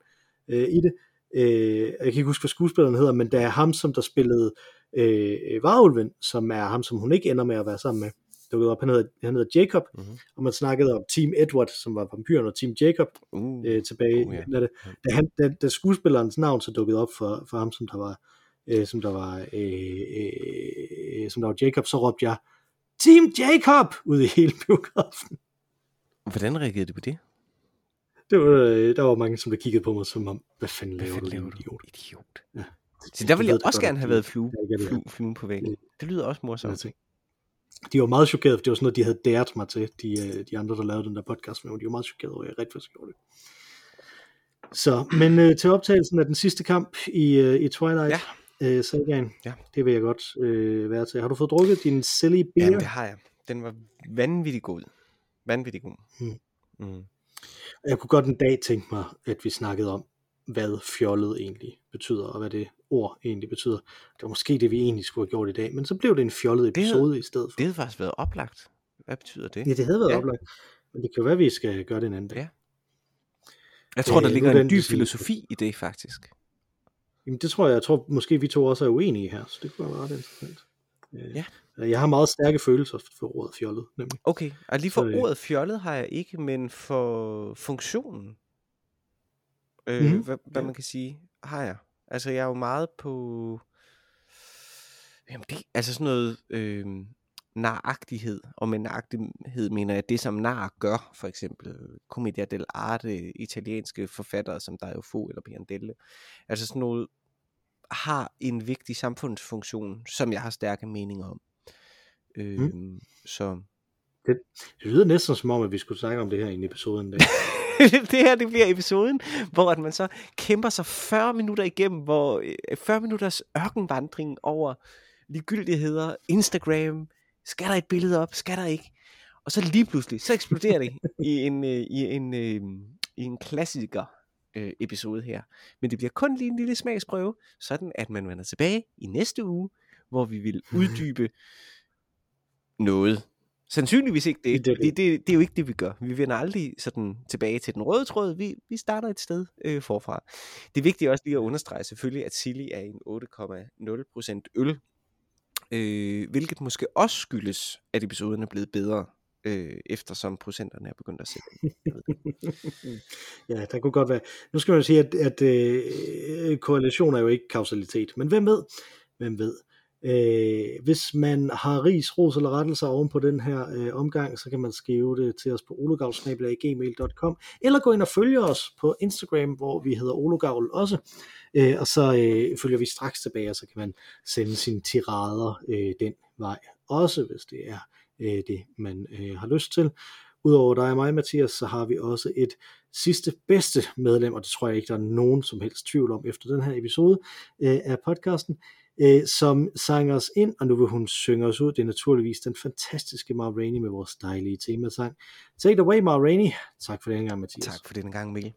[SPEAKER 1] ja. øh, i det. Øh, jeg kan ikke huske, hvad skuespilleren hedder, men det er ham, som der spillede øh, Varulven, som er ham, som hun ikke ender med at være sammen med. Dukket op. Han hedder, han hedder Jacob,
[SPEAKER 2] Mm-hmm.
[SPEAKER 1] og man snakkede om Team Edward, som var vampyren, og Team Jacob
[SPEAKER 2] Uh.
[SPEAKER 1] øh, tilbage.
[SPEAKER 2] Oh, ja.
[SPEAKER 1] da, da, han, da, da skuespillerens navn så dukkede op for, for ham, som der var, øh, som der var, øh, øh, som der var Jacob, så råbte jeg, Team Jacob! ud i hele biografen.
[SPEAKER 2] Hvordan reagerede du på det?
[SPEAKER 1] Det var, øh, der var mange, som der kiggede på mig, som om, hvad fanden
[SPEAKER 2] Hvad
[SPEAKER 1] laver du,
[SPEAKER 2] fanden
[SPEAKER 1] laver
[SPEAKER 2] laver
[SPEAKER 1] idiot?
[SPEAKER 2] du? Idiot.
[SPEAKER 1] Ja.
[SPEAKER 2] Så der ville jeg også gerne have været flue, flue, flue på væggen. Det lyder også morsomt.
[SPEAKER 1] De var meget chokerede, for det var sådan noget, de havde daret mig til, de, øh, de andre, der lavede den der podcast med mig. De var meget chokerede over, at jeg rigtig faktisk gjorde det. Så, men øh, til optagelsen af den sidste kamp i, øh, i Twilight,
[SPEAKER 2] Ja.
[SPEAKER 1] øh, sagaen,
[SPEAKER 2] Ja.
[SPEAKER 1] det vil jeg godt øh, være til. Har du fået drukket din silly beer?
[SPEAKER 2] Ja, det har jeg. Den var vanvittig god. Vanvittig god.
[SPEAKER 1] Mm.
[SPEAKER 2] Mm.
[SPEAKER 1] Jeg kunne godt en dag tænke mig, at vi snakkede om, hvad fjollet egentlig betyder, og hvad det ord egentlig betyder. Det var måske det, vi egentlig skulle have gjort i dag, men så blev det en fjollet
[SPEAKER 2] Det havde-
[SPEAKER 1] episode i stedet for.
[SPEAKER 2] Det havde faktisk været oplagt. Hvad betyder det?
[SPEAKER 1] Ja, det havde været
[SPEAKER 2] Ja.
[SPEAKER 1] oplagt. Men det kan jo være, at vi skal gøre det en anden dag.
[SPEAKER 2] Ja. Jeg tror, der
[SPEAKER 1] Øh,
[SPEAKER 2] ligger
[SPEAKER 1] nu
[SPEAKER 2] en dyb filosofi i det, faktisk.
[SPEAKER 1] Jamen det tror jeg, jeg tror måske vi to også er uenige her, så det kunne være ret interessant. Øh,
[SPEAKER 2] Ja.
[SPEAKER 1] Jeg har meget stærke følelser for ordet fjollet, nemlig.
[SPEAKER 2] Okay, og lige for
[SPEAKER 1] Så, øh,
[SPEAKER 2] ordet fjollet har jeg ikke, men for funktionen, øh,
[SPEAKER 1] Mhm.
[SPEAKER 2] hvad, hvad
[SPEAKER 1] Ja.
[SPEAKER 2] man kan sige, har jeg. Altså jeg er jo meget på, jamen det, altså sådan noget øh, naragtighed, og med naragtighed mener jeg det, som nar gør, for eksempel Commedia dell'arte, italienske forfattere som Dario eller Pirandello. Altså sådan noget har en vigtig samfundsfunktion, som jeg har stærke meninger om. Øh,
[SPEAKER 1] Mm.
[SPEAKER 2] Så
[SPEAKER 1] Det lyder næsten som om, at vi skulle snakke om det her i en episode en dag. *laughs* *laughs*
[SPEAKER 2] det her det bliver episoden, hvor at man så kæmper sig 40 minutter igennem, hvor øh, 40 minutters ørkenvandring over ligegyldigheder, Instagram, skal der et billede op, skal der ikke? Og så lige pludselig, så eksploderer det i en, øh, i en, øh, i en klassiker øh, episode her. Men det bliver kun lige en lille smagsprøve, sådan at man vender tilbage i næste uge, hvor vi vil uddybe noget. Sandsynligvis ikke det,
[SPEAKER 1] Det er det.
[SPEAKER 2] det, det er jo ikke det, vi gør. Vi vender aldrig sådan tilbage til den røde tråd. Vi, vi starter et sted øh, forfra. Det er vigtigt også lige at understrege selvfølgelig, at Silly er en 8,0% øl, øh, hvilket måske også skyldes, at episoden er blevet bedre, øh, eftersom procenterne er begyndt at sætte. *laughs*
[SPEAKER 1] ja, der kunne godt være. Nu skal man jo sige, at, at øh, korrelation er jo ikke kausalitet, men hvem ved? Hvem ved? Øh, hvis man har ris, ros eller rettelser oven på den her øh, omgang, så kan man skrive det til os på ologavl.gmail.com eller gå ind og følge os på Instagram, hvor vi hedder ologavl også. Øh, og så øh, følger vi straks tilbage, og så kan man sende sine tirader øh, den vej også, hvis det er øh, det, man øh, har lyst til. Udover dig og mig, Mathias, så har vi også et sidste bedste medlem, og det tror jeg ikke, der er nogen som helst tvivl om efter den her episode øh, af podcasten, øh, som sang os ind, og nu vil hun synge os ud. Det er naturligvis den fantastiske Ma Rainey med vores dejlige temasang. Take it away, Ma Rainey. Tak for den gang, Mathias.
[SPEAKER 3] Tak for den gang, Mikkel.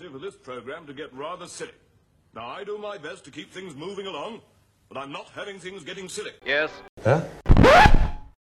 [SPEAKER 4] Tendency for this program to get rather silly. Now, I do my best to keep things moving along, but I'm not having things getting silly.
[SPEAKER 5] Yes,